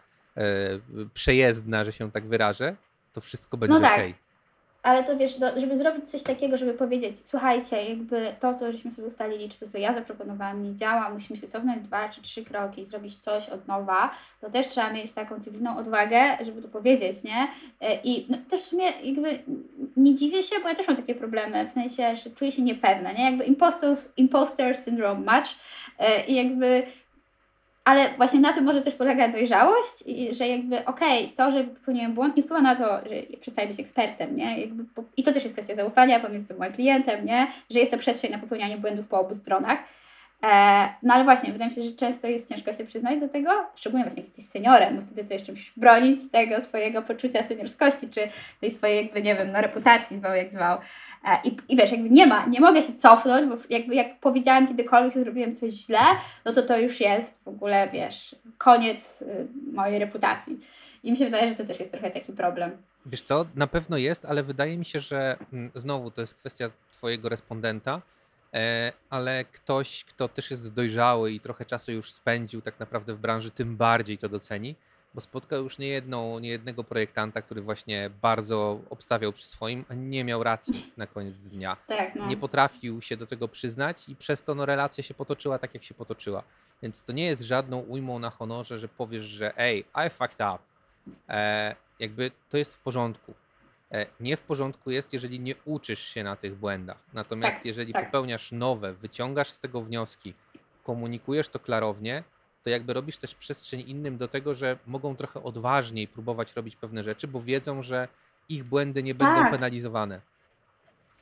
przejezdna, że się tak wyrażę, to wszystko będzie no tak. ok. Ale to wiesz, do, żeby zrobić coś takiego, żeby powiedzieć, słuchajcie, jakby to, co żeśmy sobie ustalili, czy to, co ja zaproponowałam, nie działa, musimy się cofnąć dwa czy trzy kroki i zrobić coś od nowa, to też trzeba mieć taką cywilną odwagę, żeby to powiedzieć, nie? E, I no, też w sumie jakby nie dziwię się, bo ja też mam takie problemy, w sensie, że czuję się niepewna, nie? Jakby imposter, imposter syndrome match e, i jakby ale właśnie na tym może też polega dojrzałość, że jakby okej, okay, to, że popełniłem błąd nie wpływa na to, że przestaję być ekspertem, nie? Jakby, I to też jest kwestia zaufania pomiędzy tym moim klientem, nie? Że jest to przestrzeń na popełnianie błędów po obu stronach. E, no ale właśnie, wydaje mi się, że często jest ciężko się przyznać do tego, szczególnie właśnie jak jesteś seniorem, bo wtedy to jeszcze musisz bronić tego swojego poczucia seniorskości, czy tej swojej jakby, nie wiem, no reputacji, zwał jak zwał. E, I, I wiesz, jakby nie ma, nie mogę się cofnąć, bo jakby jak powiedziałam kiedykolwiek, że zrobiłem coś źle, no to to już jest w ogóle, wiesz, koniec y, mojej reputacji. I mi się wydaje, że to też jest trochę taki problem. Wiesz co, na pewno jest, ale wydaje mi się, że mm, znowu to jest kwestia twojego respondenta, ale ktoś, kto też jest dojrzały i trochę czasu już spędził tak naprawdę w branży, tym bardziej to doceni bo spotkał już niejedną, niejednego projektanta, który właśnie bardzo obstawiał przy swoim, a nie miał racji na koniec dnia. Tak, no. Nie potrafił się do tego przyznać i przez to no, relacja się potoczyła tak, jak się potoczyła. Więc to nie jest żadną ujmą na honorze, że powiesz, że ej, I fucked up. E, jakby to jest w porządku. E, nie w porządku jest, jeżeli nie uczysz się na tych błędach. Natomiast tak, jeżeli tak. popełniasz nowe, wyciągasz z tego wnioski, komunikujesz to klarownie, to jakby robisz też przestrzeń innym do tego, że mogą trochę odważniej próbować robić pewne rzeczy, bo wiedzą, że ich błędy nie będą tak. penalizowane.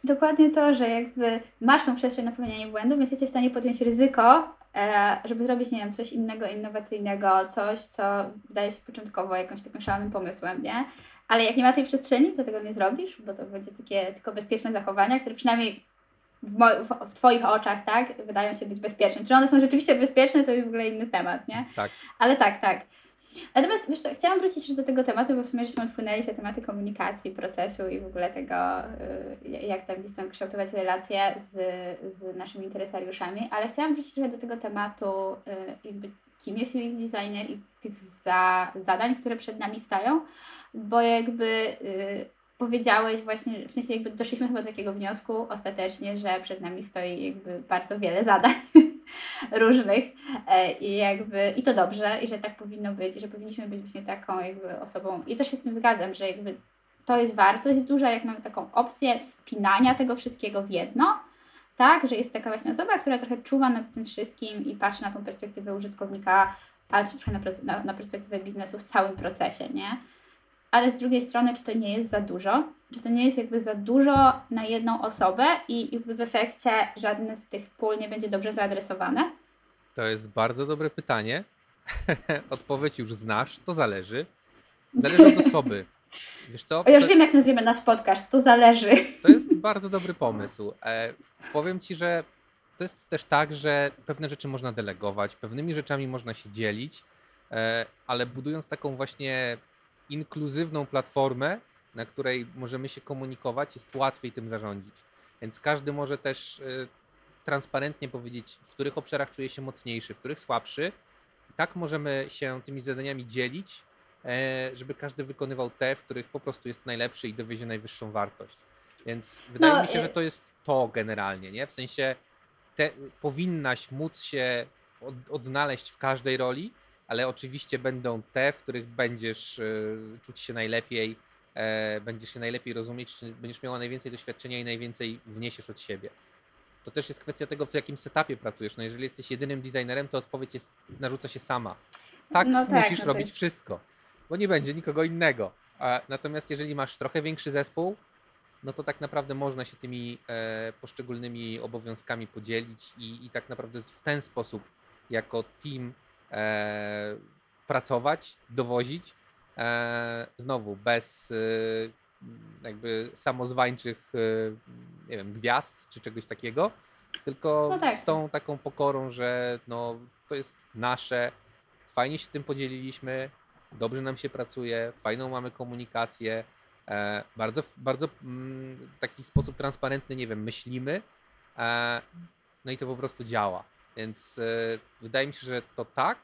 Dokładnie to, że jakby masz tą przestrzeń na popełnianie błędów, więc jesteś w stanie podjąć ryzyko, e, żeby zrobić, nie wiem, coś innego, innowacyjnego, coś, co wydaje się początkowo jakimś takim szalonym pomysłem, nie? Ale jak nie ma tej przestrzeni, to tego nie zrobisz, bo to będzie takie tylko bezpieczne zachowania, które przynajmniej w, w, Twoich oczach, tak, wydają się być bezpieczne. Czy one są rzeczywiście bezpieczne, to jest w ogóle inny temat, nie? Tak. Ale tak, tak. Natomiast wiesz co, chciałam wrócić jeszcze do tego tematu, bo w sumie żeśmy odpłynęli w te tematy komunikacji, procesu i w ogóle tego, y, jak tam gdzieś tam kształtować relacje z, z naszymi interesariuszami, ale chciałam wrócić trochę do tego tematu, y, jakby kim jest UX designer i tych za, zadań, które przed nami stają, bo jakby y, powiedziałeś właśnie, w sensie jakby doszliśmy chyba do takiego wniosku ostatecznie, że przed nami stoi jakby bardzo wiele zadań różnych e, i jakby i to dobrze i że tak powinno być i że powinniśmy być właśnie taką jakby osobą. I też się z tym zgadzam, że jakby to jest wartość duża, jak mamy taką opcję spinania tego wszystkiego w jedno, tak, że jest taka właśnie osoba, która trochę czuwa nad tym wszystkim i patrzy na tą perspektywę użytkownika, ale też trochę na, na, na perspektywę biznesu w całym procesie, nie? ale z drugiej strony, czy to nie jest za dużo? Czy to nie jest jakby za dużo na jedną osobę i jakby w efekcie żadne z tych pól nie będzie dobrze zaadresowane? To jest bardzo dobre pytanie. Odpowiedź już znasz, to zależy. Zależy od osoby. Wiesz co? Ja już wiem, jak nazwiemy nasz podcast, to zależy. To jest bardzo dobry pomysł. E, powiem ci, że to jest też tak, że pewne rzeczy można delegować, pewnymi rzeczami można się dzielić, e, ale budując taką właśnie inkluzywną platformę, na której możemy się komunikować, jest łatwiej tym zarządzić. Więc każdy może też e, transparentnie powiedzieć, w których obszarach czuje się mocniejszy, w których słabszy. I tak możemy się tymi zadaniami dzielić, żeby każdy wykonywał te, w których po prostu jest najlepszy i dowiezie najwyższą wartość. Więc wydaje no, mi się, że to jest to generalnie, nie? W sensie te, powinnaś móc się od, odnaleźć w każdej roli, ale oczywiście będą te, w których będziesz y, czuć się najlepiej, e, będziesz się najlepiej rozumieć, czy będziesz miała najwięcej doświadczenia i najwięcej wniesiesz od siebie. To też jest kwestia tego, w jakim setupie pracujesz. No jeżeli jesteś jedynym designerem, to odpowiedź jest, narzuca się sama. Tak, no tak musisz no robić jest... wszystko, bo nie będzie nikogo innego. A, natomiast jeżeli masz trochę większy zespół, no to tak naprawdę można się tymi e, poszczególnymi obowiązkami podzielić i, i tak naprawdę w ten sposób jako team e, pracować, dowozić. E, znowu bez jakby samozwańczych nie wiem, gwiazd czy czegoś takiego, tylko no tak. z tą taką pokorą, że no, to jest nasze, fajnie się tym podzieliliśmy, dobrze nam się pracuje, fajną mamy komunikację, E, bardzo, bardzo mm, taki sposób transparentny, nie wiem, myślimy, e, no i to po prostu działa. Więc e, wydaje mi się, że to tak.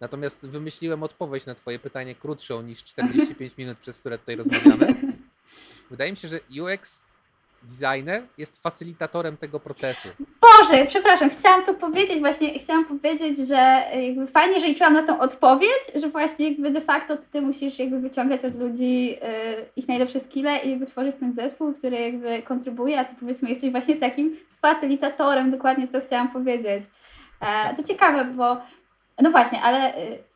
Natomiast wymyśliłem odpowiedź na Twoje pytanie krótszą niż 45 minut, przez które tutaj rozmawiamy. Wydaje mi się, że UX designer jest facylitatorem tego procesu. Boże, przepraszam, chciałam to powiedzieć, właśnie chciałam powiedzieć, że jakby fajnie, że liczyłam na tą odpowiedź, że właśnie jakby de facto ty musisz jakby wyciągać od ludzi y, ich najlepsze skille i jakby tworzyć ten zespół, który jakby kontrybuje, a ty powiedzmy jesteś właśnie takim facylitatorem, dokładnie to chciałam powiedzieć. E, to ciekawe, bo no właśnie, ale y,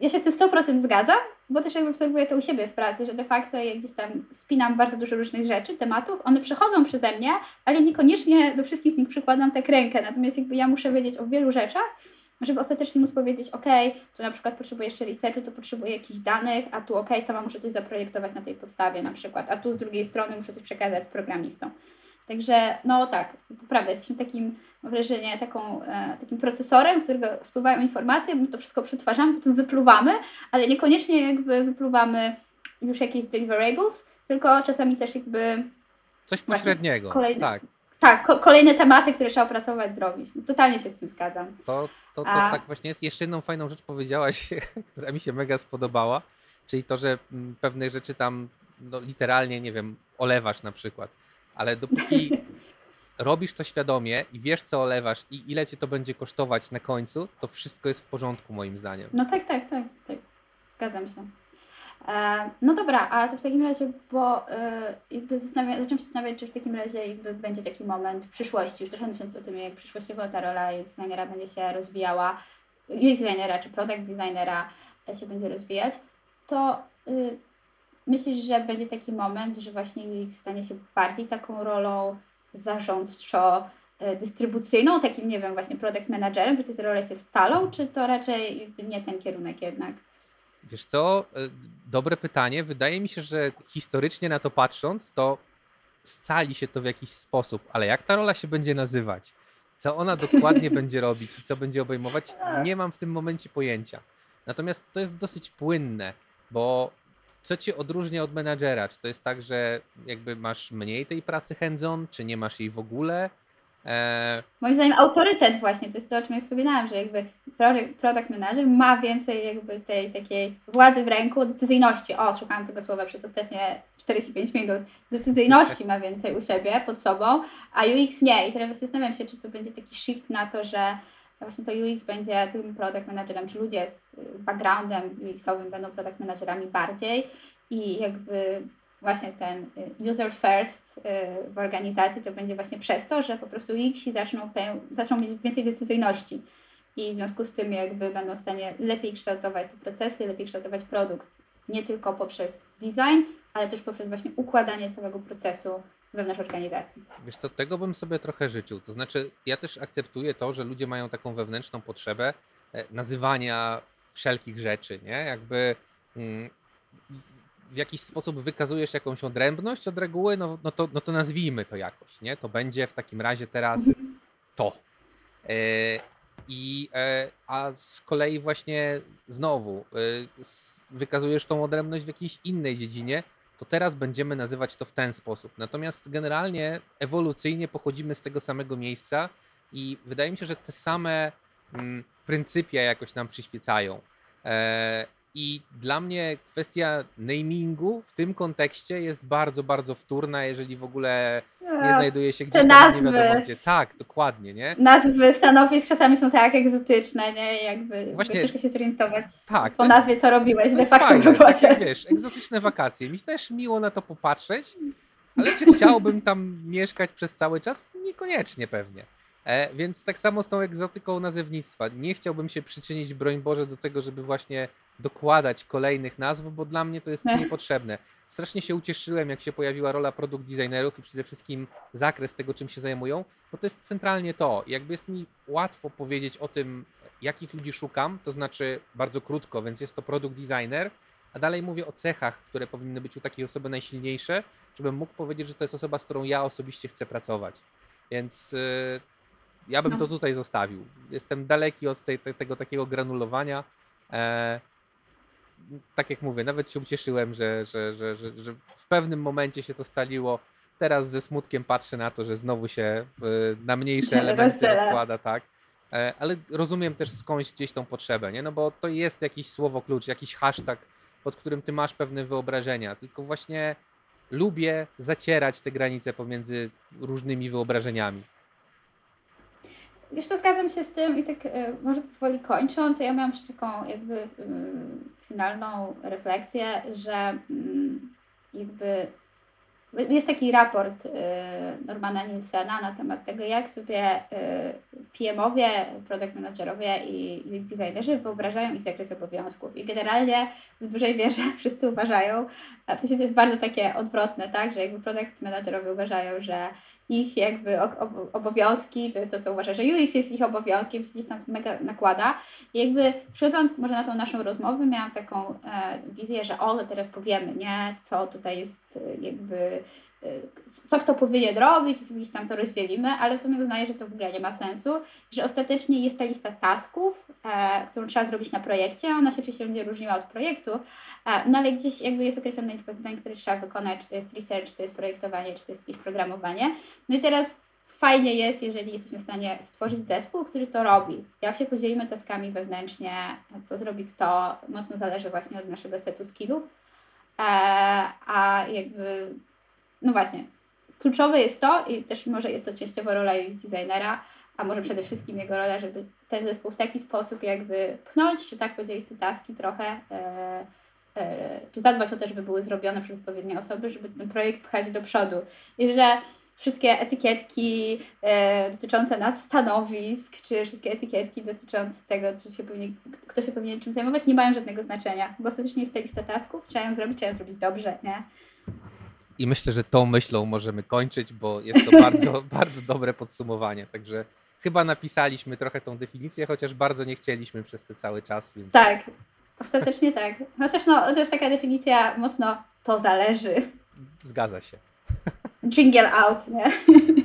ja się z tym 100% zgadzam, bo też jakby obserwuję to u siebie w pracy, że de facto ja gdzieś tam spinam bardzo dużo różnych rzeczy, tematów, one przechodzą przeze mnie, ale niekoniecznie do wszystkich z nich przykładam tak rękę, natomiast jakby ja muszę wiedzieć o wielu rzeczach, żeby ostatecznie móc powiedzieć, ok, tu na przykład potrzebuję jeszcze researchu, to potrzebuję jakichś danych, a tu ok, sama muszę coś zaprojektować na tej podstawie na przykład, a tu z drugiej strony muszę coś przekazać programistom. Także no tak, to prawda, jesteśmy takim, mam wrażenie, taką, e, takim procesorem, którego spływają informacje, my to wszystko przetwarzamy, potem wypluwamy, ale niekoniecznie jakby wypluwamy już jakieś deliverables, tylko czasami też jakby... Coś pośredniego, kolejne, tak. Tak, ko kolejne tematy, które trzeba opracować, zrobić. No, totalnie się z tym zgadzam. To, to, to A... tak właśnie jest. Jeszcze jedną fajną rzecz powiedziałaś, która mi się mega spodobała, czyli to, że mm, pewne rzeczy tam no, literalnie, nie wiem, olewasz na przykład ale dopóki robisz to świadomie i wiesz, co olewasz i ile cię to będzie kosztować na końcu, to wszystko jest w porządku, moim zdaniem. No tak, tak, tak, tak. Zgadzam się. E, no dobra, a to w takim razie, bo e, jakby zacząłem się zastanawiać, czy w takim razie jakby będzie taki moment w przyszłości, już trochę myśląc o tym, jak przyszłościowo ta rola designera będzie się rozwijała, UX designera czy product designera się będzie rozwijać, to y, Myślisz, że będzie taki moment, że właśnie UX stanie się bardziej taką rolą zarządczo-dystrybucyjną, takim, nie wiem, właśnie product managerem, że te role się scalą, czy to raczej nie ten kierunek jednak? Wiesz co, e, dobre pytanie. Wydaje mi się, że historycznie na to patrząc, to scali się to w jakiś sposób, ale jak ta rola się będzie nazywać, co ona dokładnie będzie robić i co będzie obejmować, nie mam w tym momencie pojęcia. Natomiast to jest dosyć płynne, bo co ci odróżnia od menadżera? Czy to jest tak, że jakby masz mniej tej pracy hands-on, czy nie masz jej w ogóle? E... Moim zdaniem autorytet właśnie, to jest to, o czym ja wspominałam, że jakby product manager ma więcej jakby tej takiej władzy w ręku, decyzyjności. O, szukałam tego słowa przez ostatnie 45 minut. Decyzyjności ma więcej u siebie, pod sobą, a UX nie. I teraz zastanawiam się, czy to będzie taki shift na to, że właśnie to UX będzie tym product managerem, czy ludzie z backgroundem UX-owym będą product managerami bardziej i jakby właśnie ten y, user first y, w organizacji to będzie właśnie przez to, że po prostu UX zaczną, zaczną mieć więcej decyzyjności i w związku z tym jakby będą w stanie lepiej kształtować te procesy, lepiej kształtować produkt, nie tylko poprzez design, ale też poprzez właśnie układanie całego procesu wewnątrz organizacji. Wiesz co, tego bym sobie trochę życzył. To znaczy, ja też akceptuję to, że ludzie mają taką wewnętrzną potrzebę e, nazywania wszelkich rzeczy, nie? Jakby mm, w jakiś sposób wykazujesz jakąś odrębność od reguły, no, no, to, no to nazwijmy to jakoś, nie? To będzie w takim razie teraz mhm. to. E, I, e, a z kolei właśnie znowu wykazujesz tą odrębność w jakiejś innej dziedzinie, to teraz będziemy nazywać to w ten sposób. Natomiast generalnie ewolucyjnie pochodzimy z tego samego miejsca i wydaje mi się, że te same mm, pryncypia jakoś nam przyświecają. E, I dla mnie kwestia namingu w tym kontekście jest bardzo, bardzo wtórna, jeżeli w ogóle nie znajduje się gdzieś Te tam nazwy. nie wiadomo gdzie. Tak, dokładnie, nie? Nazwy stanowisk czasami są tak egzotyczne, nie? Jakby Właśnie- ciężko się zorientować Tak, po jest- nazwie, co robiłeś de facto w fajne, robocie. takie, wiesz, egzotyczne wakacje. Mi też miło na to popatrzeć, ale czy chciałbym tam mieszkać przez cały czas? Niekoniecznie pewnie. E, więc tak samo z tą egzotyką nazewnictwa. Nie chciałbym się przyczynić, broń Boże, do tego, żeby właśnie dokładać kolejnych nazw, bo dla mnie to jest Nie. niepotrzebne. Strasznie się ucieszyłem, jak się pojawiła rola produkt designerów i przede wszystkim zakres tego, czym się zajmują, bo to jest centralnie to. Jakby jest mi łatwo powiedzieć o tym, jakich ludzi szukam, to znaczy bardzo krótko, więc jest to produkt designer, a dalej mówię o cechach, które powinny być u takiej osoby najsilniejsze, żebym mógł powiedzieć, że to jest osoba, z którą ja osobiście chcę pracować. Więc y, ja bym No. to tutaj zostawił. Jestem daleki od tej, te, tego takiego granulowania. E, tak jak mówię, nawet się ucieszyłem, że, że, że, że, że w pewnym momencie się to staliło. Teraz ze smutkiem patrzę na to, że znowu się na mniejsze elementy rozkłada, tak. E, ale rozumiem też skądś gdzieś tą potrzebę, nie? No bo to jest jakiś słowo klucz, jakiś hashtag, pod którym ty masz pewne wyobrażenia. Tylko właśnie lubię zacierać te granice pomiędzy różnymi wyobrażeniami. Wiesz co, zgadzam się z tym i tak e, może powoli kończąc, ja miałam jeszcze taką jakby y, finalną refleksję, że mm, jakby jest taki raport y, Normana Nielsena na temat tego, jak sobie PM-owie, product managerowie i UX designerzy wyobrażają ich zakres obowiązków. I generalnie w dużej mierze wszyscy uważają, w sensie to jest bardzo takie odwrotne, tak, że jakby product managerowie uważają, że ich jakby obowiązki, to jest to, co uważa, że UX jest ich obowiązkiem, się gdzieś tam mega nakłada. I jakby przychodząc może na tą naszą rozmowę, miałam taką e, wizję, że o, teraz powiemy, nie, co tutaj jest e, jakby, co kto powinien robić, gdzieś tam to rozdzielimy, ale w sumie uznaję, że to w ogóle nie ma sensu, że ostatecznie jest ta lista tasków, e, którą trzeba zrobić na projekcie, ona się oczywiście będzie różniła od projektu, e, no ale gdzieś jakby jest określona liczba zadań, które trzeba wykonać, czy to jest research, czy to jest projektowanie, czy to jest jakieś programowanie. No i teraz fajnie jest, jeżeli jesteśmy w stanie stworzyć zespół, który to robi. Jak się podzielimy taskami wewnętrznie, co zrobi kto, mocno zależy właśnie od naszego setu skillów. E, a jakby, no właśnie, kluczowe jest to i też może jest to częściowo rola UX designera, a może przede wszystkim jego rola, żeby ten zespół w taki sposób jakby pchnąć, czy tak podzielić te taski trochę, e, e, czy zadbać o to, żeby były zrobione przez odpowiednie osoby, żeby ten projekt pchać do przodu. I że wszystkie etykietki e, dotyczące nas stanowisk, czy wszystkie etykietki dotyczące tego, czy się powinien, kto się powinien czym zajmować, nie mają żadnego znaczenia, bo ostatecznie jest ta lista tasków, trzeba ją zrobić, trzeba ją zrobić dobrze, nie? I myślę, że tą myślą możemy kończyć, bo jest to bardzo, bardzo dobre podsumowanie. Także chyba napisaliśmy trochę tą definicję, chociaż bardzo nie chcieliśmy przez ten cały czas, więc Tak, ostatecznie tak. Chociaż no, to jest taka definicja mocno to zależy. zgadza się. Jingle out, nie?